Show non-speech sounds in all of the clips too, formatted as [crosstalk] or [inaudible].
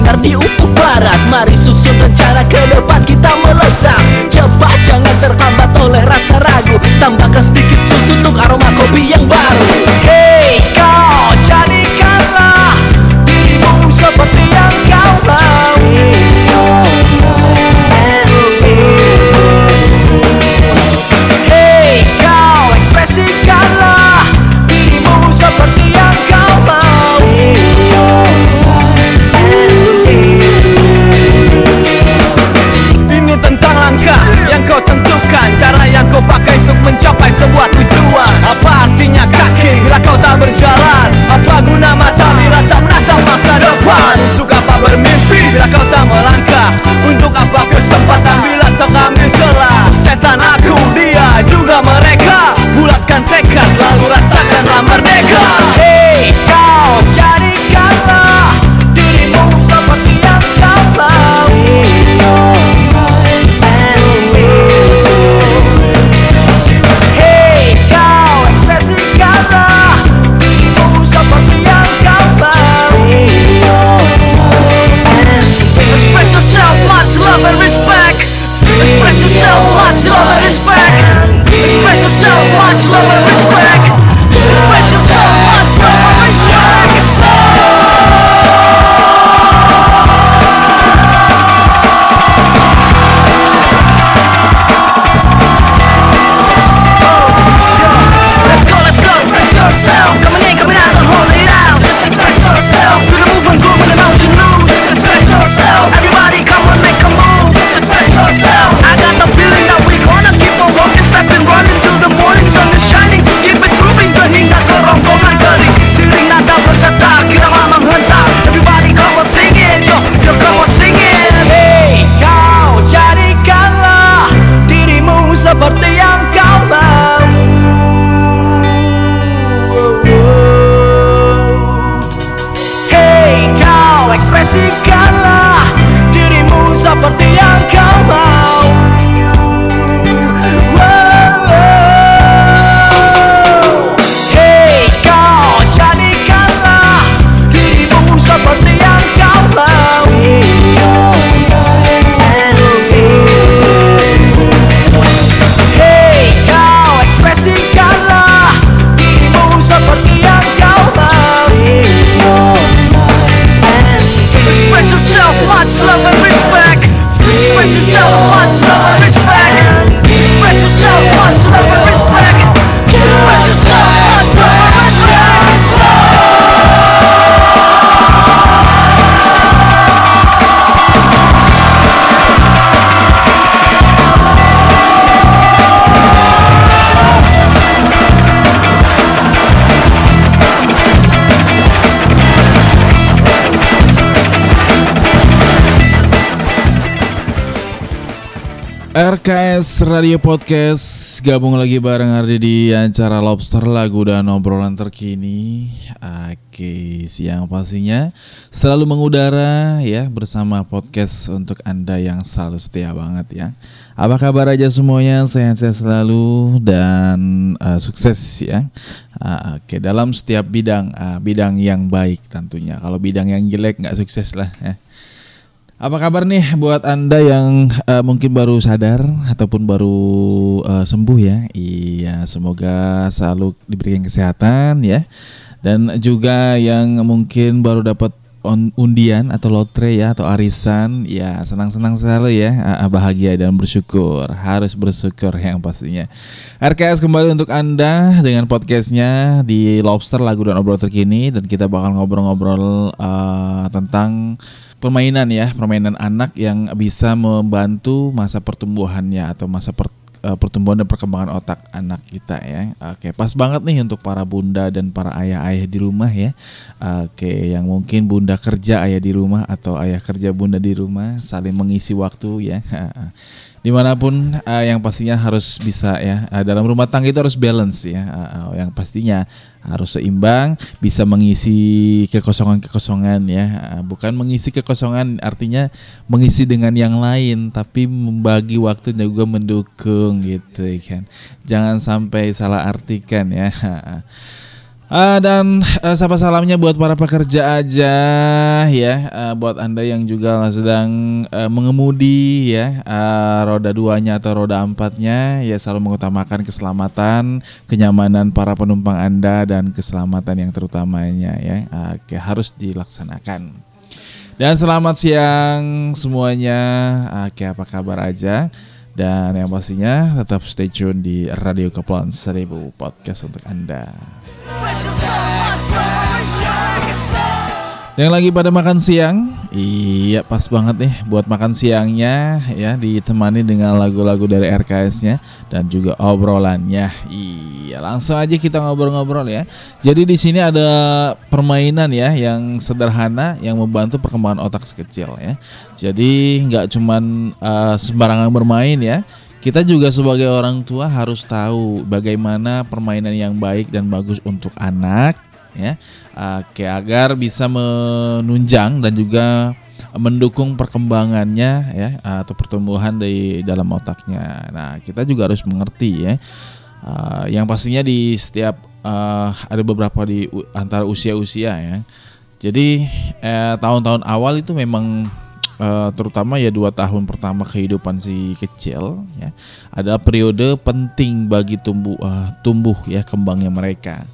bersinar di ufuk barat. Mari susun rencana ke depan kita melesat. Cepat jangan terhambat oleh rasa ragu. Tambahkan sedikit susu untuk aroma kopi yang baru. RKS Radio Podcast. Gabung lagi bareng Ardi di acara Lobster Lagu dan obrolan terkini. Oke, siang pastinya Selalu mengudara ya bersama podcast untuk Anda yang selalu setia banget ya. Apa kabar aja semuanya, sehat-sehat selalu dan uh, sukses ya. Uh, Oke, dalam setiap bidang, uh, bidang yang baik tentunya. Kalau bidang yang jelek nggak sukses lah ya. Apa kabar nih buat Anda yang uh, mungkin baru sadar ataupun baru uh, sembuh ya? Iya, semoga selalu diberikan kesehatan ya. Dan juga yang mungkin baru dapat undian atau lotre ya atau arisan, ya senang-senang selalu ya, eh, bahagia dan bersyukur. Harus bersyukur yang pastinya. RKS kembali untuk Anda dengan podcastnya di Lobster Lagu dan Obrol Terkini dan kita bakal ngobrol-ngobrol uh, tentang permainan ya permainan anak yang bisa membantu masa pertumbuhannya atau masa per- eh, pertumbuhan dan perkembangan otak anak kita ya. Oke, pas banget nih untuk para bunda dan para ayah-ayah di rumah ya. Oke, yang mungkin bunda kerja ayah di rumah atau ayah kerja bunda di rumah saling mengisi waktu ya. [laughs] Di mana pun eh, yang pastinya harus bisa ya eh, dalam rumah tangga itu harus balance ya. Eh, yang pastinya harus seimbang, bisa mengisi kekosongan-kekosongan ya. Eh, bukan mengisi kekosongan artinya mengisi dengan yang lain, tapi membagi waktu juga mendukung gitu kan. Jangan sampai salah artikan ya. [laughs] Ah, dan eh, sapa salamnya buat para pekerja aja ya, Eh, buat anda yang juga sedang eh, mengemudi ya, eh, roda duanya atau roda empatnya ya selalu mengutamakan keselamatan, kenyamanan para penumpang anda dan keselamatan yang terutamanya ya, Oke, harus dilaksanakan. Dan selamat siang semuanya, oke apa kabar aja? Dan yang pastinya tetap stay tune di Radio Kepulauan Seribu Podcast untuk anda. Yang lagi pada makan siang, iya pas banget nih buat makan siangnya ya ditemani dengan lagu-lagu dari RKS-nya dan juga obrolannya. Iya, langsung aja kita ngobrol-ngobrol ya. Jadi di sini ada permainan ya yang sederhana yang membantu perkembangan otak sekecil ya. Jadi nggak cuman eh, sembarangan bermain ya. Kita juga sebagai orang tua harus tahu bagaimana permainan yang baik dan bagus untuk anak ya. Oke, agar bisa menunjang dan juga mendukung perkembangannya ya atau pertumbuhan di dalam otaknya. Nah, kita juga harus mengerti ya. Uh, yang pastinya di setiap uh, ada beberapa di antara usia-usia ya. Jadi eh, tahun-tahun awal itu memang eh, terutama ya dua tahun pertama kehidupan si kecil ya adalah periode penting bagi tumbuh eh, tumbuh ya kembangnya mereka.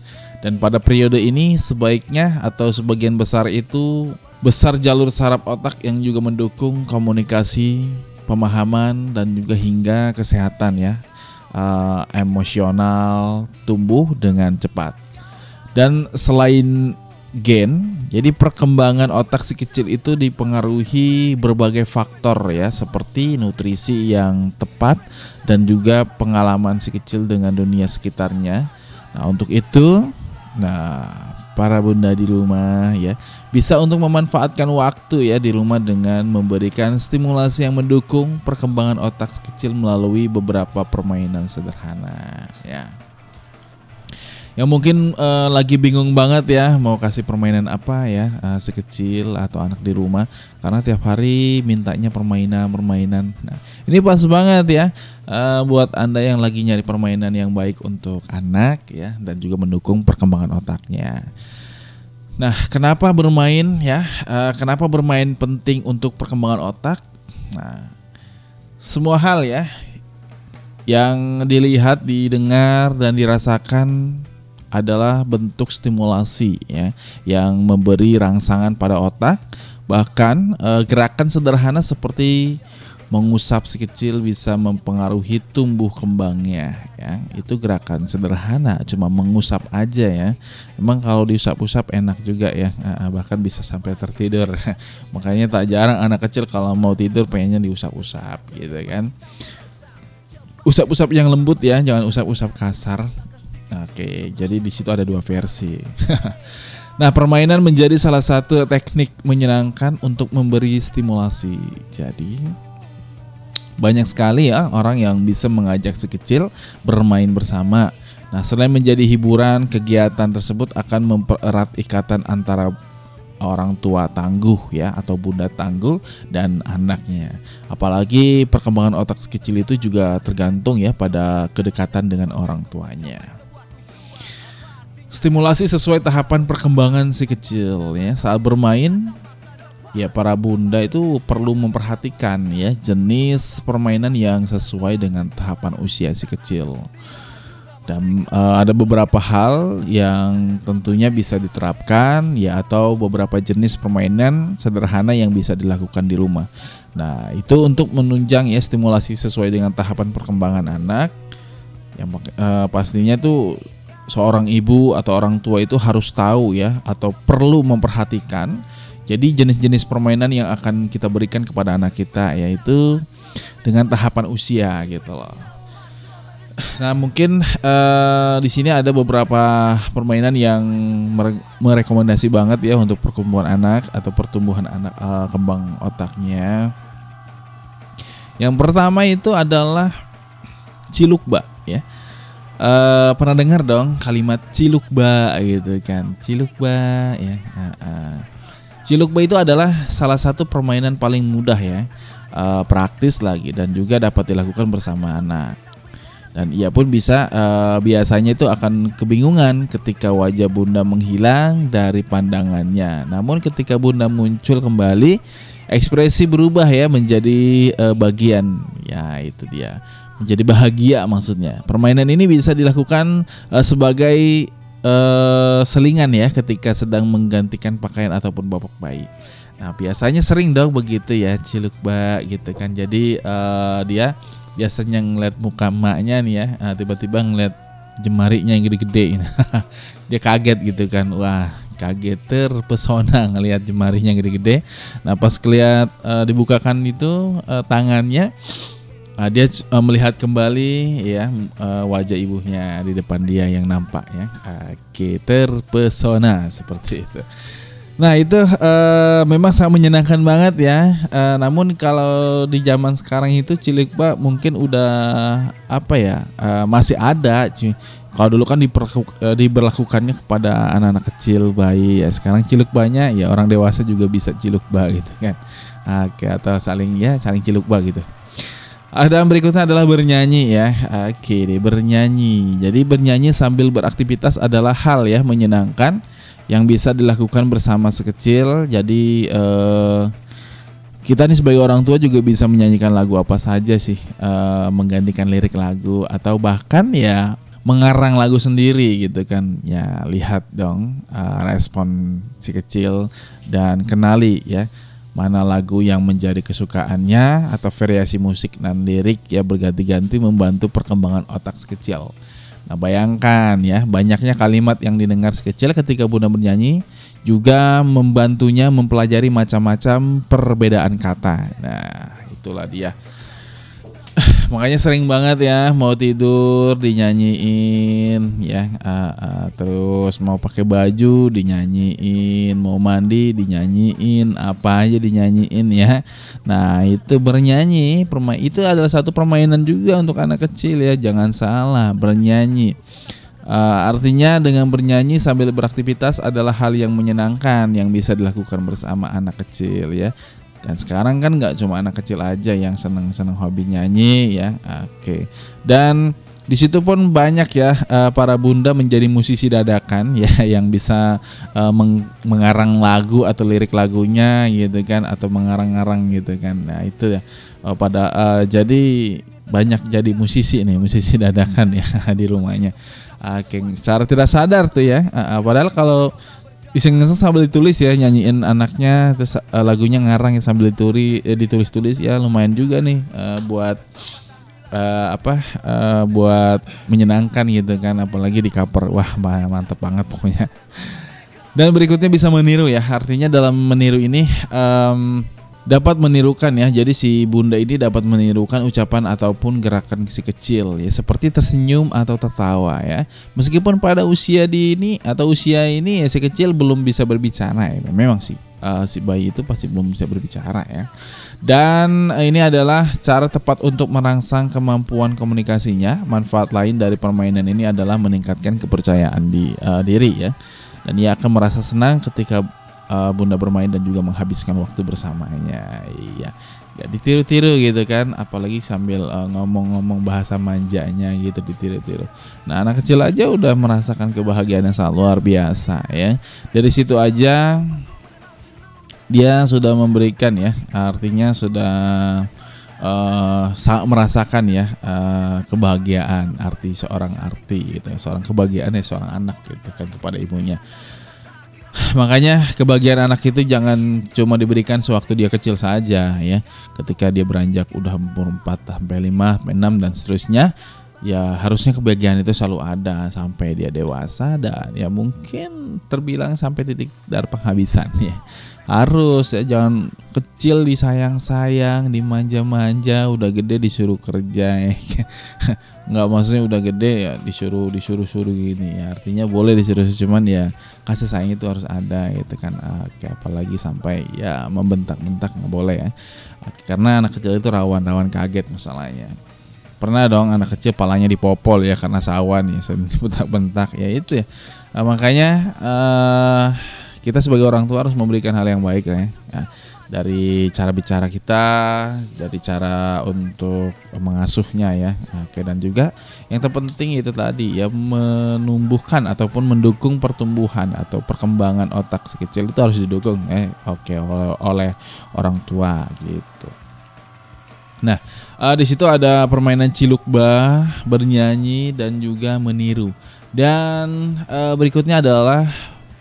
Dan pada periode ini sebaiknya atau sebagian besar itu besar jalur saraf otak yang juga mendukung komunikasi, pemahaman dan juga hingga kesehatan ya eh, emosional tumbuh dengan cepat. Dan selain gen, jadi perkembangan otak si kecil itu dipengaruhi berbagai faktor ya seperti nutrisi yang tepat dan juga pengalaman si kecil dengan dunia sekitarnya. Nah, untuk itu Nah, para bunda di rumah ya bisa untuk memanfaatkan waktu ya di rumah dengan memberikan stimulasi yang mendukung perkembangan otak kecil melalui beberapa permainan sederhana ya. Yang mungkin eh, lagi bingung banget ya mau kasih permainan apa ya eh, si kecil atau anak di rumah karena tiap hari mintanya permainan-permainan. Nah, ini pas banget ya eh, buat Anda yang lagi nyari permainan yang baik untuk anak ya dan juga mendukung perkembangan otaknya. Nah, kenapa bermain ya? Eh, kenapa bermain penting untuk perkembangan otak? Nah, semua hal ya yang dilihat, didengar dan dirasakan adalah bentuk stimulasi ya yang memberi rangsangan pada otak bahkan eh, gerakan sederhana seperti mengusap si kecil bisa mempengaruhi tumbuh kembangnya ya. Itu gerakan sederhana cuma mengusap aja ya. Emang kalau diusap-usap enak juga ya. Ah, bahkan bisa sampai tertidur. [laughs] Makanya tak jarang anak kecil kalau mau tidur pengennya diusap-usap gitu kan. Usap-usap yang lembut ya. Jangan usap-usap kasar. Oke, jadi di situ ada dua versi. [laughs] nah, permainan menjadi salah satu teknik menyenangkan untuk memberi stimulasi. Jadi banyak sekali ya orang yang bisa mengajak si kecil bermain bersama. Nah, selain menjadi hiburan, kegiatan tersebut akan mempererat ikatan antara orang tua tangguh ya atau bunda tangguh dan anaknya. Apalagi perkembangan otak si kecil itu juga tergantung ya pada kedekatan dengan orang tuanya. Stimulasi sesuai tahapan perkembangan si kecil ya. Saat bermain ya para bunda itu perlu memperhatikan ya jenis permainan yang sesuai dengan tahapan usia si kecil. Dan uh, ada beberapa hal yang tentunya bisa diterapkan ya atau beberapa jenis permainan sederhana yang bisa dilakukan di rumah. Nah, itu untuk menunjang ya stimulasi sesuai dengan tahapan perkembangan anak. Yang uh, pastinya tuh seorang ibu atau orang tua itu harus tahu ya atau perlu memperhatikan. Jadi jenis-jenis permainan yang akan kita berikan kepada anak kita yaitu dengan tahapan usia gitu loh. Nah mungkin uh, di sini ada beberapa permainan yang merekomendasi banget ya untuk pertumbuhan anak atau pertumbuhan anak uh, kembang otaknya. Yang pertama itu adalah cilukba ya. Uh, pernah dengar dong kalimat cilukba gitu kan? Cilukba ya. Uh. Cilukba itu adalah salah satu permainan paling mudah ya, uh, praktis lagi dan juga dapat dilakukan bersama anak dan ia pun bisa uh, biasanya itu akan kebingungan ketika wajah bunda menghilang dari pandangannya. Namun ketika bunda muncul kembali, ekspresi berubah ya menjadi uh, bagian. Ya itu dia menjadi bahagia maksudnya. Permainan ini bisa dilakukan uh, sebagai uh, selingan ya ketika sedang menggantikan pakaian ataupun babak bayi. Nah biasanya sering dong begitu ya ciluk bak gitu kan. Jadi uh, dia biasanya ngeliat muka emaknya nih ya ah, tiba-tiba ngeliat jemarinya yang gede-gede [laughs] dia kaget gitu kan wah kaget terpesona ngelihat jemarinya gede-gede nah pas kelihat uh, dibukakan itu uh, tangannya uh, dia uh, melihat kembali ya uh, wajah ibunya di depan dia yang nampak ya oke terpesona seperti itu Nah itu uh, memang sangat menyenangkan banget ya. Uh, namun kalau di zaman sekarang itu cilik pak mungkin udah apa ya uh, masih ada. Kalau dulu kan diberlakukannya kepada anak-anak kecil bayi ya sekarang ciluk banyak ya orang dewasa juga bisa ciluk ba gitu kan. Oke atau saling ya saling ciluk ba gitu. Yang berikutnya adalah bernyanyi ya. Oke deh bernyanyi. Jadi bernyanyi sambil beraktivitas adalah hal ya menyenangkan yang bisa dilakukan bersama sekecil. Jadi eh, kita nih sebagai orang tua juga bisa menyanyikan lagu apa saja sih, eh, menggantikan lirik lagu atau bahkan ya mengarang lagu sendiri gitu kan. Ya lihat dong eh, respon si kecil dan kenali ya mana lagu yang menjadi kesukaannya atau variasi musik dan lirik ya berganti-ganti membantu perkembangan otak sekecil. Nah bayangkan ya banyaknya kalimat yang didengar sekecil ketika Bunda bernyanyi juga membantunya mempelajari macam-macam perbedaan kata. Nah itulah dia makanya sering banget ya mau tidur dinyanyiin ya uh, uh, terus mau pakai baju dinyanyiin. Mau mandi dinyanyiin. Apa aja dinyanyiin ya. Nah itu bernyanyi. Permain itu adalah satu permainan juga untuk anak kecil ya. Jangan salah bernyanyi. Uh, artinya dengan bernyanyi sambil beraktivitas adalah hal yang menyenangkan yang bisa dilakukan bersama anak kecil ya. Dan sekarang kan nggak cuma anak kecil aja yang seneng-seneng hobi nyanyi ya. Oke. Dan di situ pun banyak ya uh, para bunda menjadi musisi dadakan ya [laughs] yang bisa uh, meng mengarang lagu atau lirik lagunya gitu kan atau mengarang-arang gitu kan. Nah, itu ya uh, pada uh, jadi banyak jadi musisi nih, musisi dadakan ya [laughs] di rumahnya. Oke, secara tidak sadar tuh ya. Padahal kalau iseng-iseng sambil ditulis ya nyanyiin anaknya terus uh, lagunya ngarang ya sambil dituri eh, ditulis-tulis ya lumayan juga nih uh, buat uh, apa uh, buat menyenangkan gitu kan apalagi di cover. Wah mantep banget pokoknya. Dan berikutnya bisa meniru ya artinya dalam meniru ini um, dapat menirukan ya. Jadi si bunda ini dapat menirukan ucapan ataupun gerakan si kecil ya seperti tersenyum atau tertawa ya. Meskipun pada usia di ini atau usia ini ya si kecil belum bisa berbicara ya. Memang sih uh, si bayi itu pasti belum bisa berbicara ya. Dan ini adalah cara tepat untuk merangsang kemampuan komunikasinya. Manfaat lain dari permainan ini adalah meningkatkan kepercayaan di uh, diri ya. Dan ia akan merasa senang ketika uh, bunda bermain dan juga menghabiskan waktu bersamanya. Iya. Ya ditiru-tiru gitu kan apalagi sambil ngomong ngomong-ngomong bahasa manjanya gitu ditiru-tiru. Nah anak kecil aja udah merasakan kebahagiaan yang sangat luar biasa ya. Dari situ aja dia sudah memberikan ya. Artinya sudah sa- merasakan ya eh, kebahagiaan arti seorang arti gitu, seorang kebahagiaan ya seorang anak gitu kan kepada ibunya. Makanya kebahagiaan anak itu jangan cuma diberikan sewaktu dia kecil saja ya. Ketika dia beranjak udah umur 4 sampai 5, sampai 6 dan seterusnya, ya harusnya kebahagiaan itu selalu ada sampai dia dewasa dan ya mungkin terbilang sampai titik dar penghabisan ya. Harus ya jangan kecil disayang-sayang, dimanja-manja, udah gede disuruh kerja ya. [laughs] nggak maksudnya udah gede ya disuruh disuruh suruh gini ya. Artinya boleh disuruh cuman ya kasih sayang itu harus ada gitu kan. Oke, apalagi sampai ya membentak-bentak nggak boleh ya. Karena anak kecil itu rawan-rawan kaget masalahnya. Pernah dong anak kecil palanya dipopol ya karena sawan ya [laughs] bentak-bentak ya itu ya. Nah, makanya eh, kita sebagai orang tua harus memberikan hal yang baik ya. Ya, dari cara bicara kita, dari cara untuk mengasuhnya ya. Oke dan juga yang terpenting itu tadi ya menumbuhkan ataupun mendukung pertumbuhan atau perkembangan otak si kecil itu harus didukung eh oke oleh, orang tua gitu. Nah, eh, di situ ada permainan cilukba, bernyanyi dan juga meniru. Dan eh, berikutnya adalah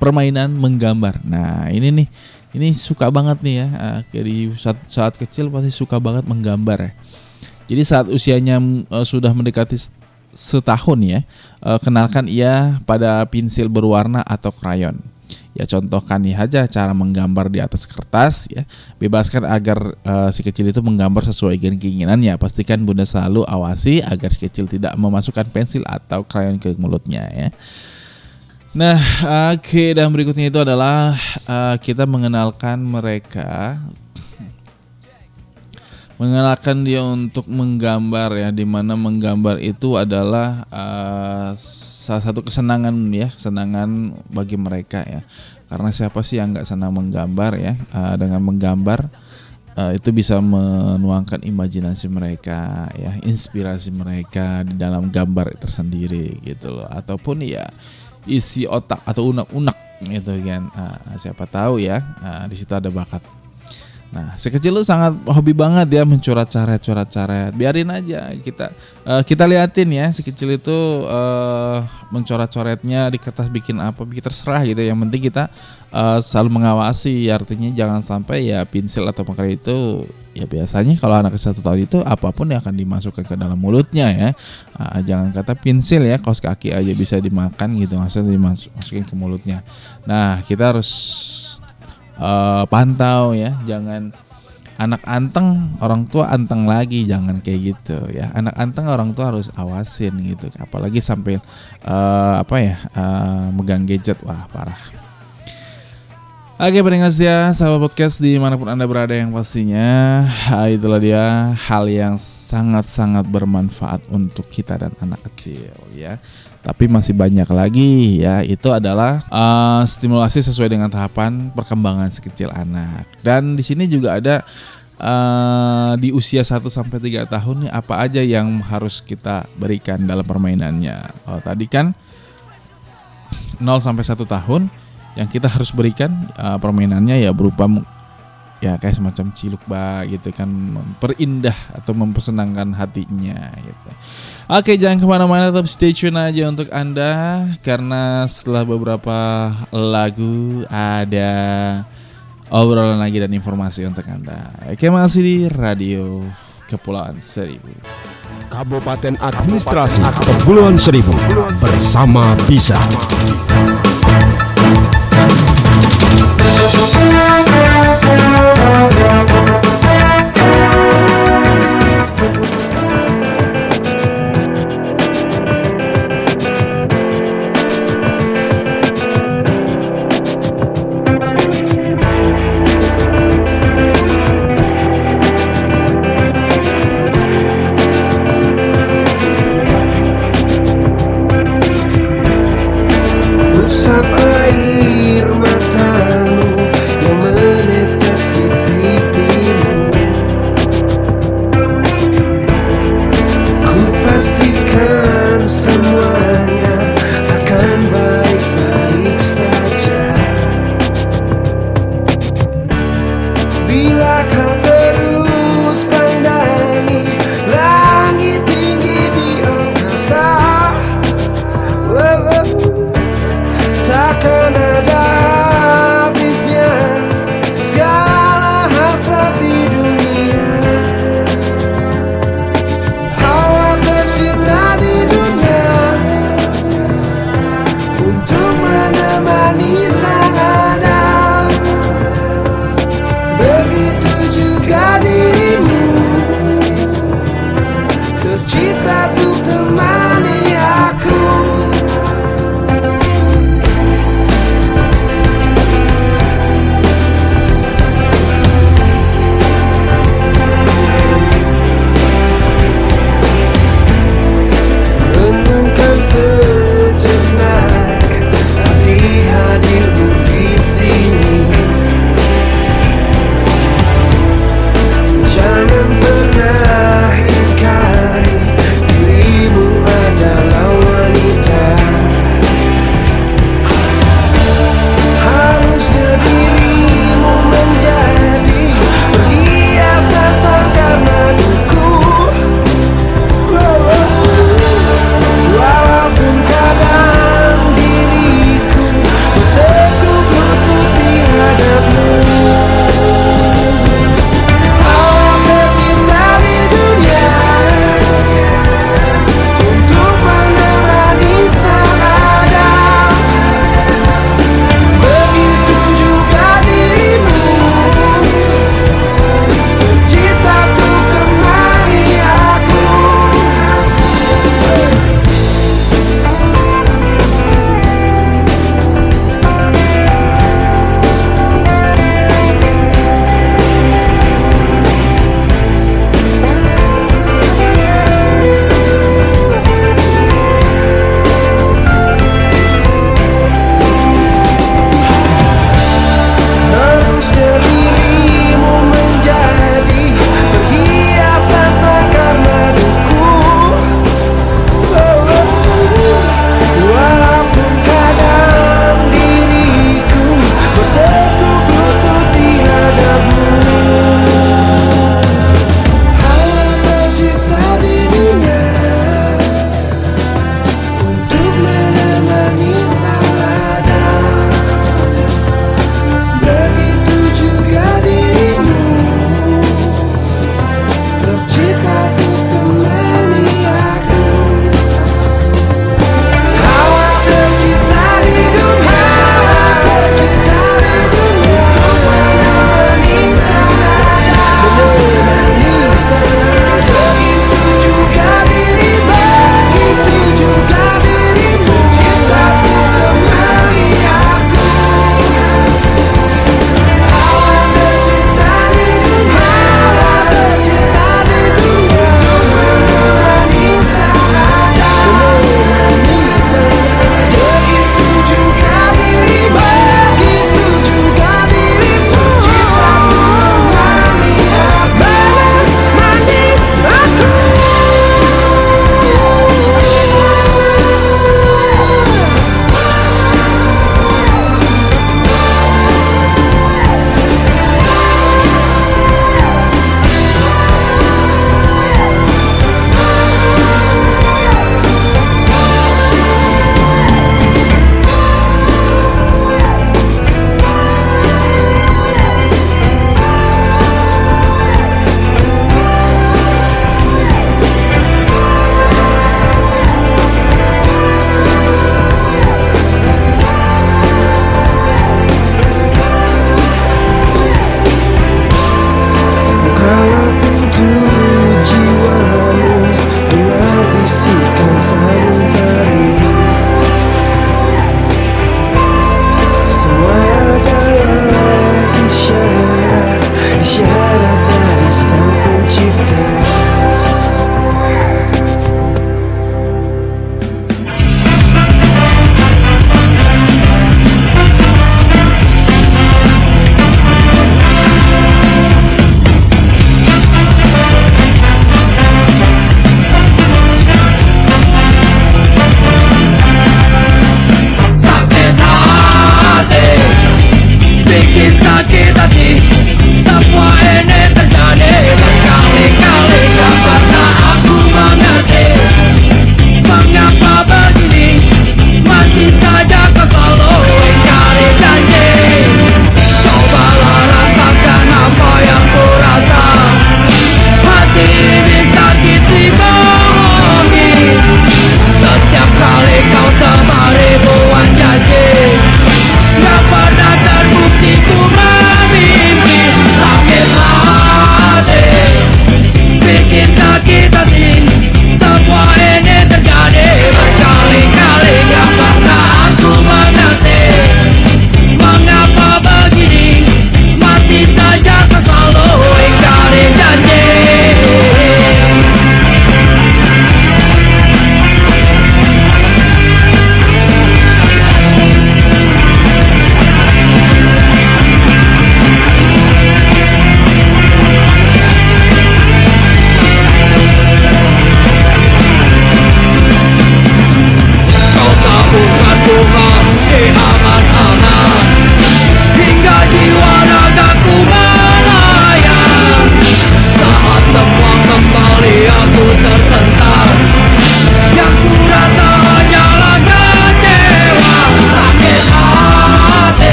permainan menggambar. Nah, ini nih, ini suka banget nih ya. eh, Dari saat, saat kecil pasti suka banget menggambar ya. Jadi saat usianya eh, sudah mendekati setahun ya, eh, kenalkan ia pada pensil berwarna atau krayon. Ya contohkan nih aja cara menggambar di atas kertas ya. Bebaskan agar eh, si kecil itu menggambar sesuai keinginannya. Pastikan bunda selalu awasi agar si kecil tidak memasukkan pensil atau krayon ke mulutnya ya. Nah, oke dan berikutnya itu adalah eh, kita mengenalkan mereka. Mengenalkan dia untuk menggambar ya di mana menggambar itu adalah eh, salah satu kesenangan ya kesenangan bagi mereka ya. Karena siapa sih yang nggak senang menggambar ya Eh, dengan menggambar eh, itu bisa menuangkan imajinasi mereka ya inspirasi mereka di dalam gambar tersendiri gitu loh. Ataupun ya isi otak atau unek-unek gitu kan. Ah, siapa tahu ya ah, di situ ada bakat Nah, si kecil lu sangat hobi banget dia mencoret coret coret coret. Biarin aja kita eh, kita liatin ya si kecil itu eh, mencoret coretnya di kertas bikin apa, bikin terserah gitu. Yang penting kita eh, selalu mengawasi. Artinya jangan sampai ya pensil atau marker itu ya biasanya kalau anak satu tahun itu apa pun yang akan dimasukkan ke dalam mulutnya ya. Ah, jangan kata pensil ya, kaos kaki aja bisa dimakan gitu, maksudnya dimasukin ke mulutnya. Nah, kita harus eh, pantau ya jangan anak anteng orang tua anteng lagi jangan kayak gitu ya. Anak anteng orang tua harus awasin gitu. Apalagi sampai eh, apa ya eh, megang gadget. Wah parah. Oke pendengar setia sahabat podcast di mana pun anda berada yang pastinya ah, itulah dia hal yang sangat-sangat bermanfaat untuk kita dan anak kecil ya tapi masih banyak lagi ya. Itu adalah eh, stimulasi sesuai dengan tahapan perkembangan sekecil anak. Dan di sini juga ada eh, di usia 1 sampai 3 tahun nih apa aja yang harus kita berikan dalam permainannya. Oh, tadi kan 0 sampai 1 tahun yang kita harus berikan eh, permainannya ya berupa ya kayak semacam ciluk ba gitu kan memperindah atau mempersenangkan hatinya gitu. Oke jangan ke mana-mana tetap stay tune aja untuk anda karena setelah beberapa lagu ada obrolan lagi dan informasi untuk anda. Oke masih di radio Kepulauan Seribu. Kabupaten Administrasi Kepulauan Seribu bersama bisa. Usap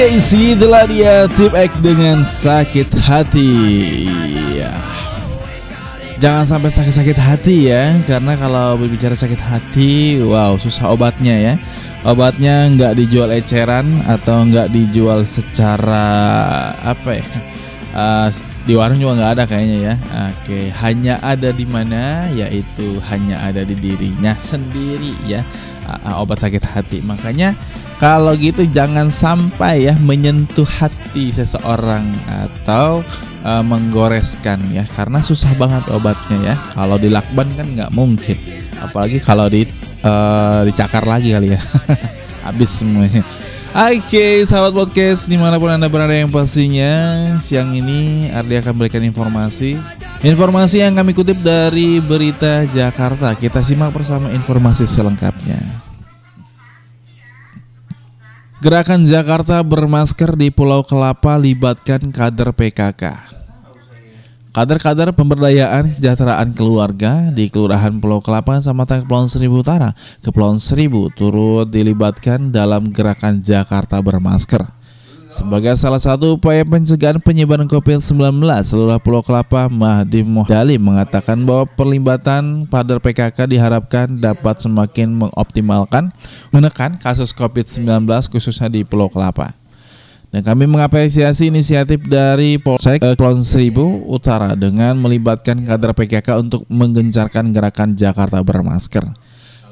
YKC itulah dia tip X dengan sakit hati. Ya. Jangan sampai sakit-sakit hati ya Karena kalau berbicara sakit hati Wow susah obatnya ya. Obatnya nggak dijual eceran Atau nggak dijual secara Apa ya uh, Di warung juga nggak ada kayaknya ya. Oke Hanya ada di mana? Yaitu hanya ada di dirinya sendiri ya uh, Obat sakit hati Makanya kalau gitu jangan sampai ya menyentuh hati seseorang atau uh, menggoreskan ya karena susah banget obatnya ya. Kalau dilakban kan nggak mungkin, apalagi kalau di uh, dicakar lagi kali ya. [laughs] Habis semuanya. Oke, okay, sahabat podcast di mana pun anda berada yang pastinya siang ini Ardi akan berikan informasi Informasi yang kami kutip dari Berita Jakarta Kita simak bersama informasi selengkapnya Gerakan Jakarta bermasker di Pulau Kelapa libatkan kader PKK. Kader-kader pemberdayaan kesejahteraan keluarga di Kelurahan Pulau Kelapa, Samatan Kepulauan Seribu Utara, Kepulauan Seribu turut dilibatkan dalam gerakan Jakarta bermasker. Sebagai salah satu upaya pencegahan penyebaran COVID-19, seluruh Pulau Kelapa, Mahdi Muhdali mengatakan bahwa perlibatan pada PKK diharapkan dapat semakin mengoptimalkan menekan kasus COVID-19 khususnya di Pulau Kelapa. Dan kami mengapresiasi inisiatif dari Polsek Kepulauan Seribu Utara dengan melibatkan kader PKK untuk menggencarkan gerakan Jakarta bermasker.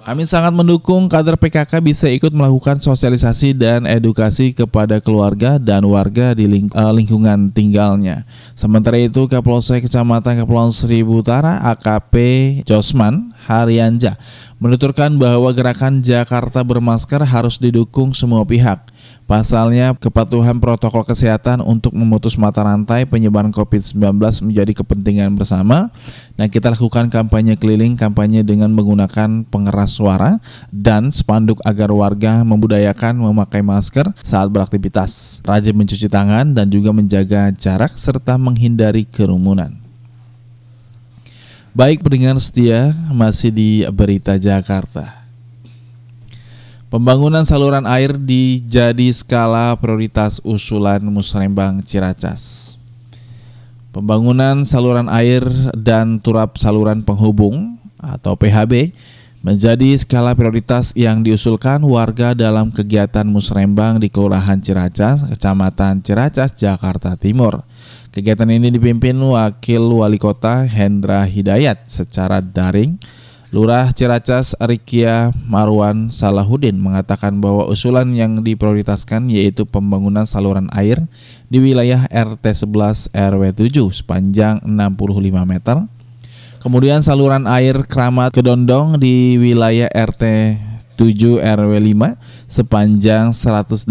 Kami sangat mendukung kader PKK bisa ikut melakukan sosialisasi dan edukasi kepada keluarga dan warga di ling uh, lingkungan tinggalnya. Sementara itu, Kapolsek Kecamatan Kepulauan Seribu Utara AKP Josman Haryanja menuturkan bahwa gerakan Jakarta bermasker harus didukung semua pihak Pasalnya, kepatuhan protokol kesehatan untuk memutus mata rantai penyebaran COVID-19 menjadi kepentingan bersama. Nah, kita lakukan kampanye keliling, kampanye dengan menggunakan pengeras suara dan spanduk agar warga membudayakan memakai masker saat beraktivitas, rajin mencuci tangan dan juga menjaga jarak serta menghindari kerumunan. Baik pendengar setia, masih di Berita Jakarta. Pembangunan saluran air dijadi skala prioritas usulan Musrembang Ciracas. Pembangunan saluran air dan turap saluran penghubung atau PHB menjadi skala prioritas yang diusulkan warga dalam kegiatan Musrembang di Kelurahan Ciracas, Kecamatan Ciracas, Jakarta Timur. Kegiatan ini dipimpin Wakil Wali Kota Hendra Hidayat secara daring Lurah Ciracas Rikia Marwan Salahuddin mengatakan bahwa usulan yang diprioritaskan yaitu pembangunan saluran air di wilayah RT 11 RW 7 sepanjang 65 meter. Kemudian saluran air Keramat Kedondong di wilayah RT 7 RW 5 sepanjang 187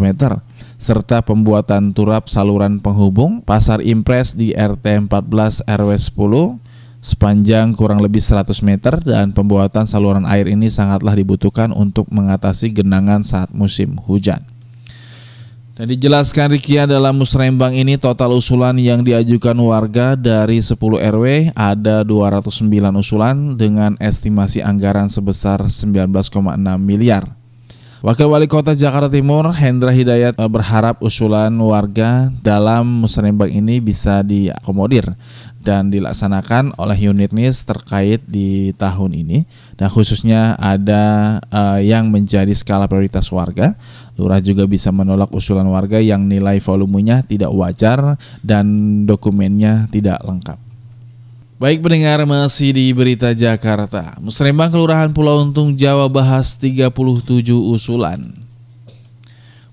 meter serta pembuatan turap saluran penghubung Pasar Impres di RT 14 RW 10 sepanjang kurang lebih 100 meter dan pembuatan saluran air ini sangatlah dibutuhkan untuk mengatasi genangan saat musim hujan. Dan dijelaskan Rikia dalam musrembang ini total usulan yang diajukan warga dari 10 RW ada 209 usulan dengan estimasi anggaran sebesar 19,6 miliar. Wakil Wali Kota Jakarta Timur Hendra Hidayat eh, berharap usulan warga dalam musrembang ini bisa diakomodir dan dilaksanakan oleh unit NIS terkait di tahun ini dan khususnya ada uh, yang menjadi skala prioritas warga. Lurah juga bisa menolak usulan warga yang nilai volumenya tidak wajar dan dokumennya tidak lengkap. Baik pendengar masih di Berita Jakarta. Musrembang Kelurahan Pulau Untung Jawa bahas 37 usulan.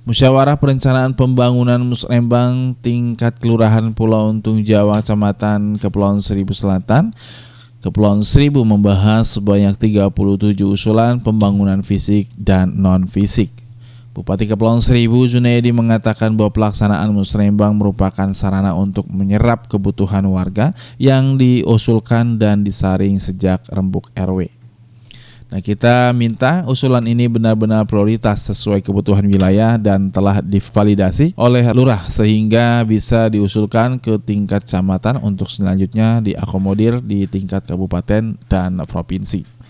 Musyawarah Perencanaan Pembangunan Musrembang tingkat Kelurahan Pulau Untung Jawa Kecamatan Kepulauan Seribu Selatan Kepulauan Seribu membahas sebanyak 37 usulan pembangunan fisik dan non-fisik Bupati Kepulauan Seribu Junaidi mengatakan bahwa pelaksanaan musrembang merupakan sarana untuk menyerap kebutuhan warga yang diusulkan dan disaring sejak rembuk RW. Nah, kita minta usulan ini benar-benar prioritas sesuai kebutuhan wilayah dan telah divalidasi oleh lurah sehingga bisa diusulkan ke tingkat kecamatan untuk selanjutnya diakomodir di tingkat kabupaten dan provinsi.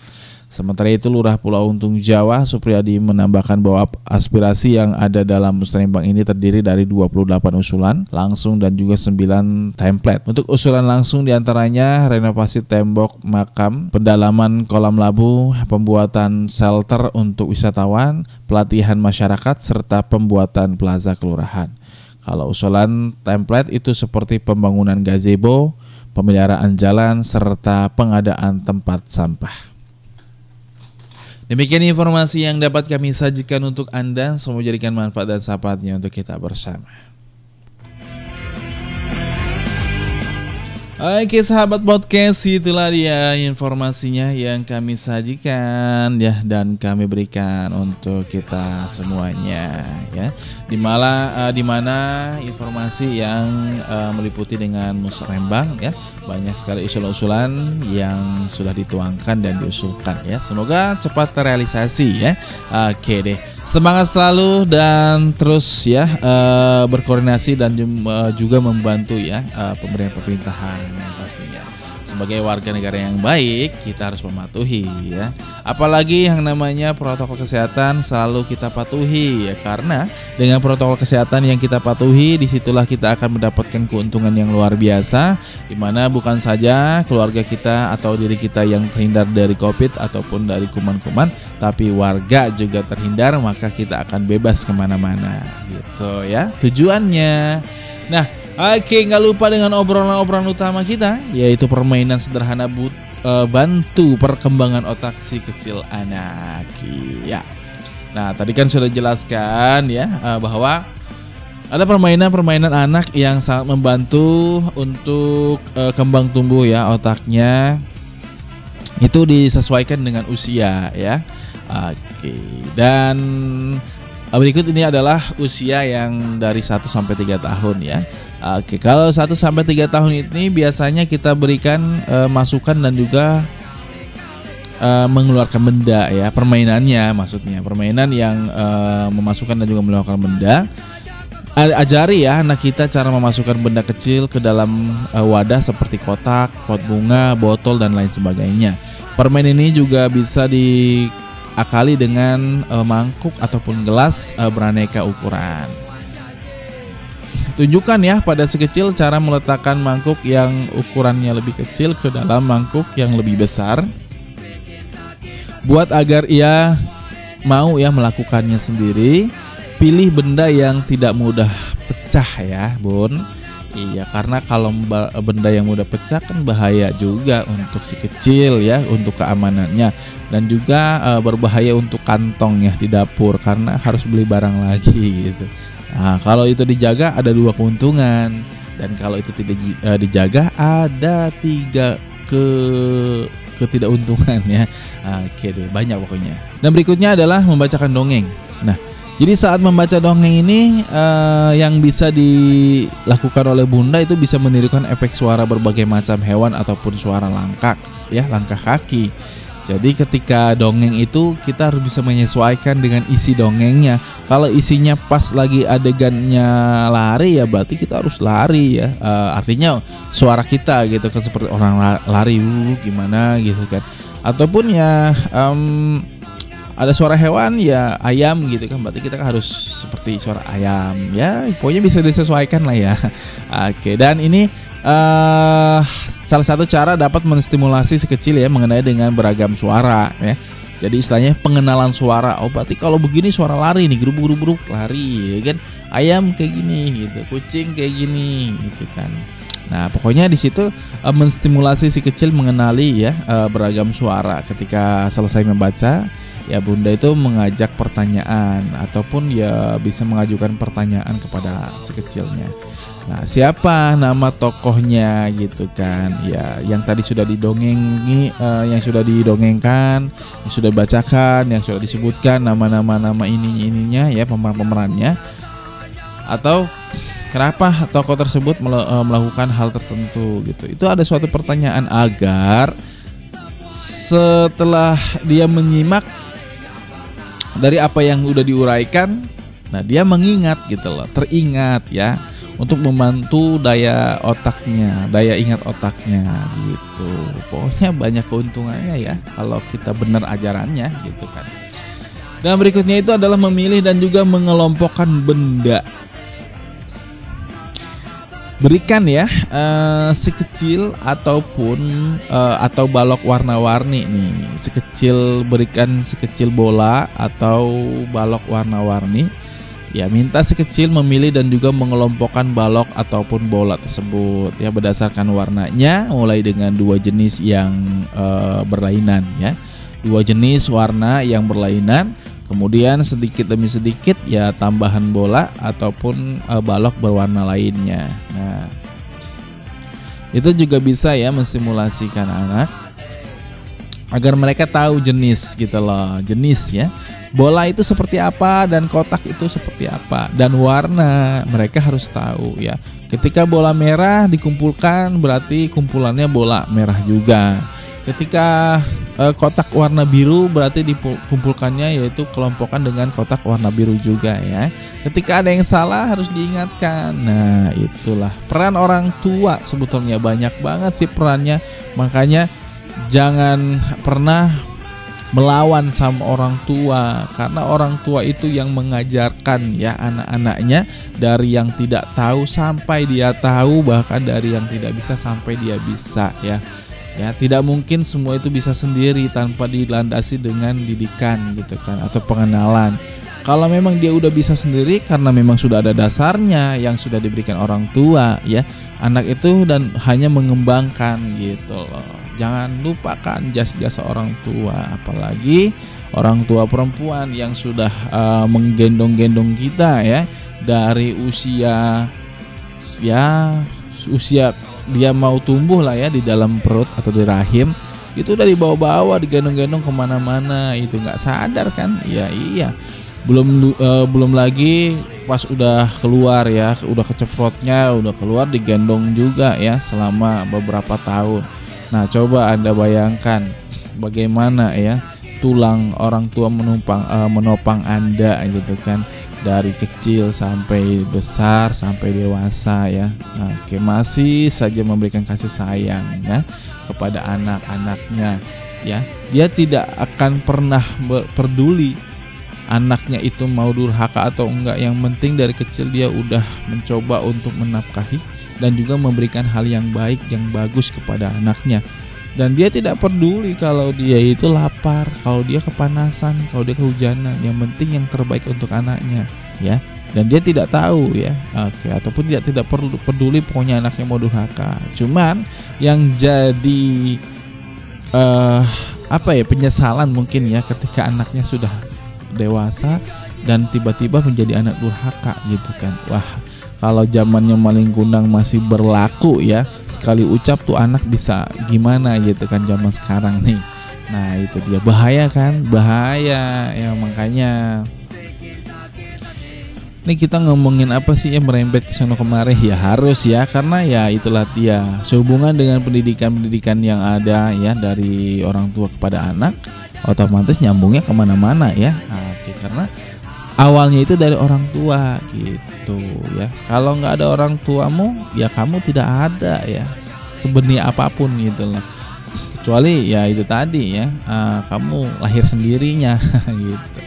Sementara itu Lurah Pulau Untung Jawa Supriyadi menambahkan bahwa aspirasi yang ada dalam musrembang ini terdiri dari 28 usulan langsung dan juga 9 template. Untuk usulan langsung di antaranya renovasi tembok makam, pendalaman kolam labu, pembuatan shelter untuk wisatawan, pelatihan masyarakat serta pembuatan plaza kelurahan. Kalau usulan template itu seperti pembangunan gazebo, pemeliharaan jalan serta pengadaan tempat sampah. Demikian informasi yang dapat kami sajikan untuk Anda. Semoga jadikan manfaat dan sahabatnya untuk kita bersama. Oke sahabat podcast itulah dia informasinya yang kami sajikan ya dan kami berikan untuk kita semuanya ya. Di mana uh, di mana informasi yang uh, meliputi dengan musrembang ya banyak sekali usul-usulan yang sudah dituangkan dan diusulkan ya. Semoga cepat terrealisasi ya. Oke deh semangat selalu dan terus ya uh, berkoordinasi dan juga membantu ya uh, pemberian pemerintahan yang pastinya. Sebagai warga negara yang baik, kita harus mematuhi ya. Apalagi yang namanya protokol kesehatan selalu kita patuhi ya karena dengan protokol kesehatan yang kita patuhi di situlah kita akan mendapatkan keuntungan yang luar biasa di mana bukan saja keluarga kita atau diri kita yang terhindar dari Covid ataupun dari kuman-kuman, tapi warga juga terhindar maka kita akan bebas ke mana-mana gitu ya. Tujuannya Nah, oke nggak lupa dengan obrolan-obrolan utama kita, yaitu permainan sederhana but, uh, bantu perkembangan otak si kecil anak. Ya. Nah, tadi kan sudah jelaskan ya uh, bahwa ada permainan-permainan anak yang sangat membantu untuk uh, kembang tumbuh ya otaknya. Itu disesuaikan dengan usia ya. Oke. Dan Berikut ini adalah usia yang dari 1 sampai 3 tahun ya. Oke, kalau 1 sampai 3 tahun ini biasanya kita berikan uh, masukan dan juga uh, mengeluarkan benda ya, permainannya maksudnya. Permainan yang uh, memasukkan dan juga mengeluarkan benda. Ajari ya anak kita cara memasukkan benda kecil ke dalam uh, wadah seperti kotak, pot bunga, botol dan lain sebagainya. Permen ini juga bisa di akali dengan uh, mangkuk ataupun gelas uh, beraneka ukuran. Tunjukkan ya pada si kecil cara meletakkan mangkuk yang ukurannya lebih kecil ke dalam mangkuk yang lebih besar. Buat agar ia mau ya melakukannya sendiri, pilih benda yang tidak mudah pecah ya, Bun Iya, karena kalau benda yang mudah pecah kan bahaya juga untuk si kecil ya, untuk keamanannya dan juga e, berbahaya untuk kantong ya di dapur karena harus beli barang lagi gitu. Nah, kalau itu dijaga ada dua keuntungan dan kalau itu tidak e, dijaga ada tiga ke ketidakuntungan [laughs] ya. Oke deh, banyak pokoknya. Dan berikutnya adalah membacakan dongeng. Nah, jadi saat membaca dongeng ini uh, yang bisa dilakukan oleh bunda itu bisa menirukan efek suara berbagai macam hewan ataupun suara langkah ya langkah kaki. Jadi ketika dongeng itu kita harus bisa menyesuaikan dengan isi dongengnya. Kalau isinya pas lagi adegannya lari ya berarti kita harus lari ya. Uh, artinya suara kita gitu kan seperti orang lari uh, gimana gitu kan. Ataupun ya um, ada suara hewan ya ayam gitu kan. Berarti kita harus seperti suara ayam. Ya pokoknya bisa disesuaikan lah ya. [laughs] Oke dan ini uh, salah satu cara dapat menstimulasi si kecil ya mengenai dengan beragam suara ya. Jadi istilahnya pengenalan suara. Oh berarti kalau begini suara lari nih gerubuk gerubuk lari ya kan? Ayam kayak gini gitu kucing kayak gini gitu kan Nah, pokoknya di situ uh, menstimulasi si kecil mengenali ya uh, beragam suara ketika selesai membaca ya Bunda itu mengajak pertanyaan ataupun ya bisa mengajukan pertanyaan kepada si kecilnya. Nah, siapa nama tokohnya gitu kan? Ya, yang tadi sudah didongengi, uh, yang sudah didongengkan, yang sudah dibacakan, yang sudah disebutkan nama-nama nama ini ininya ya pemeran-pemerannya. Atau kenapa tokoh tersebut eh, melakukan hal tertentu gitu. Itu ada suatu pertanyaan agar setelah dia menyimak dari apa yang udah diuraikan Nah dia mengingat gitu loh, teringat ya. untuk membantu daya otaknya, daya ingat otaknya gitu. Pokoknya banyak keuntungannya ya kalau kita benar ajarannya gitu kan. Dan berikutnya itu adalah memilih dan juga mengelompokkan benda. Berikan ya eh, sekecil ataupun eh, atau balok warna-warni nih. Sekecil berikan sekecil bola atau balok warna-warni. Ya, minta sekecil memilih dan juga mengelompokkan balok ataupun bola tersebut ya berdasarkan warnanya mulai dengan dua jenis yang eh, berlainan ya. Dua jenis warna yang berlainan, kemudian sedikit demi sedikit ya tambahan bola ataupun eh, balok berwarna lainnya. Nah, itu juga bisa ya mensimulasikan anak agar mereka tahu jenis gitu loh, jenis ya. Bola itu seperti apa dan kotak itu seperti apa dan warna mereka harus tahu ya. Ketika bola merah dikumpulkan berarti kumpulannya bola merah juga. Ketika eh, kotak warna biru berarti dikumpulkannya yaitu kelompokan dengan kotak warna biru juga ya. Ketika ada yang salah harus diingatkan. Nah, itulah peran orang tua sebetulnya banyak banget sih perannya. Makanya jangan pernah melawan sama orang tua karena orang tua itu yang mengajarkan ya anak-anaknya dari yang tidak tahu sampai dia tahu bahkan dari yang tidak bisa sampai dia bisa ya ya tidak mungkin semua itu bisa sendiri tanpa dilandasi dengan didikan gitu kan atau pengenalan. Kalau memang dia udah bisa sendiri karena memang sudah ada dasarnya yang sudah diberikan orang tua ya anak itu dan hanya mengembangkan gitu loh. Jangan lupakan jasa-jasa orang tua apalagi orang tua perempuan yang sudah uh, menggendong-gendong kita ya dari usia ya usia dia mau tumbuh lah ya di dalam perut atau di rahim itu udah dibawa-bawa digendong-gendong ke mana-mana itu nggak sadar kan? Ya iya. Belum uh, belum lagi pas udah keluar ya udah keceprotnya udah keluar digendong juga ya selama beberapa tahun. Nah, coba Anda bayangkan bagaimana ya tulang orang tua menumpang uh, menopang Anda gitu kan dari kecil sampai besar sampai dewasa ya. Oke, masih saja memberikan kasih sayang ya kepada anak-anaknya ya. Dia tidak akan pernah peduli anaknya itu mau durhaka atau enggak yang penting dari kecil dia udah mencoba untuk menafkahi dan juga memberikan hal yang baik yang bagus kepada anaknya dan dia tidak peduli kalau dia itu lapar, kalau dia kepanasan, kalau dia kehujanan. Yang penting yang terbaik untuk anaknya, ya. Dan dia tidak tahu ya, oke, ataupun dia tidak perlu peduli pokoknya anaknya mau durhaka. Cuman yang jadi uh, apa ya penyesalan mungkin ya ketika anaknya sudah dewasa dan tiba-tiba menjadi anak durhaka gitu kan. Wah kalau zamannya maling kundang masih berlaku ya sekali ucap tuh anak bisa gimana gitu kan zaman sekarang nih. Nah itu dia. Bahaya kan? Bahaya. Ya makanya. Ini kita ngomongin apa sih yang merembet ke sana kemarin ya harus ya karena ya itulah dia. Sehubungan dengan pendidikan-pendidikan yang ada ya dari orang tua kepada anak otomatis nyambungnya ke mana-mana ya. Nah, oke karena awalnya itu dari orang tua gitu ya. Kalau nggak ada orang tuamu ya kamu tidak ada ya. Sebenih apa pun gitu loh kecuali ya itu tadi ya uh, kamu lahir sendirinya [laughs] gitu.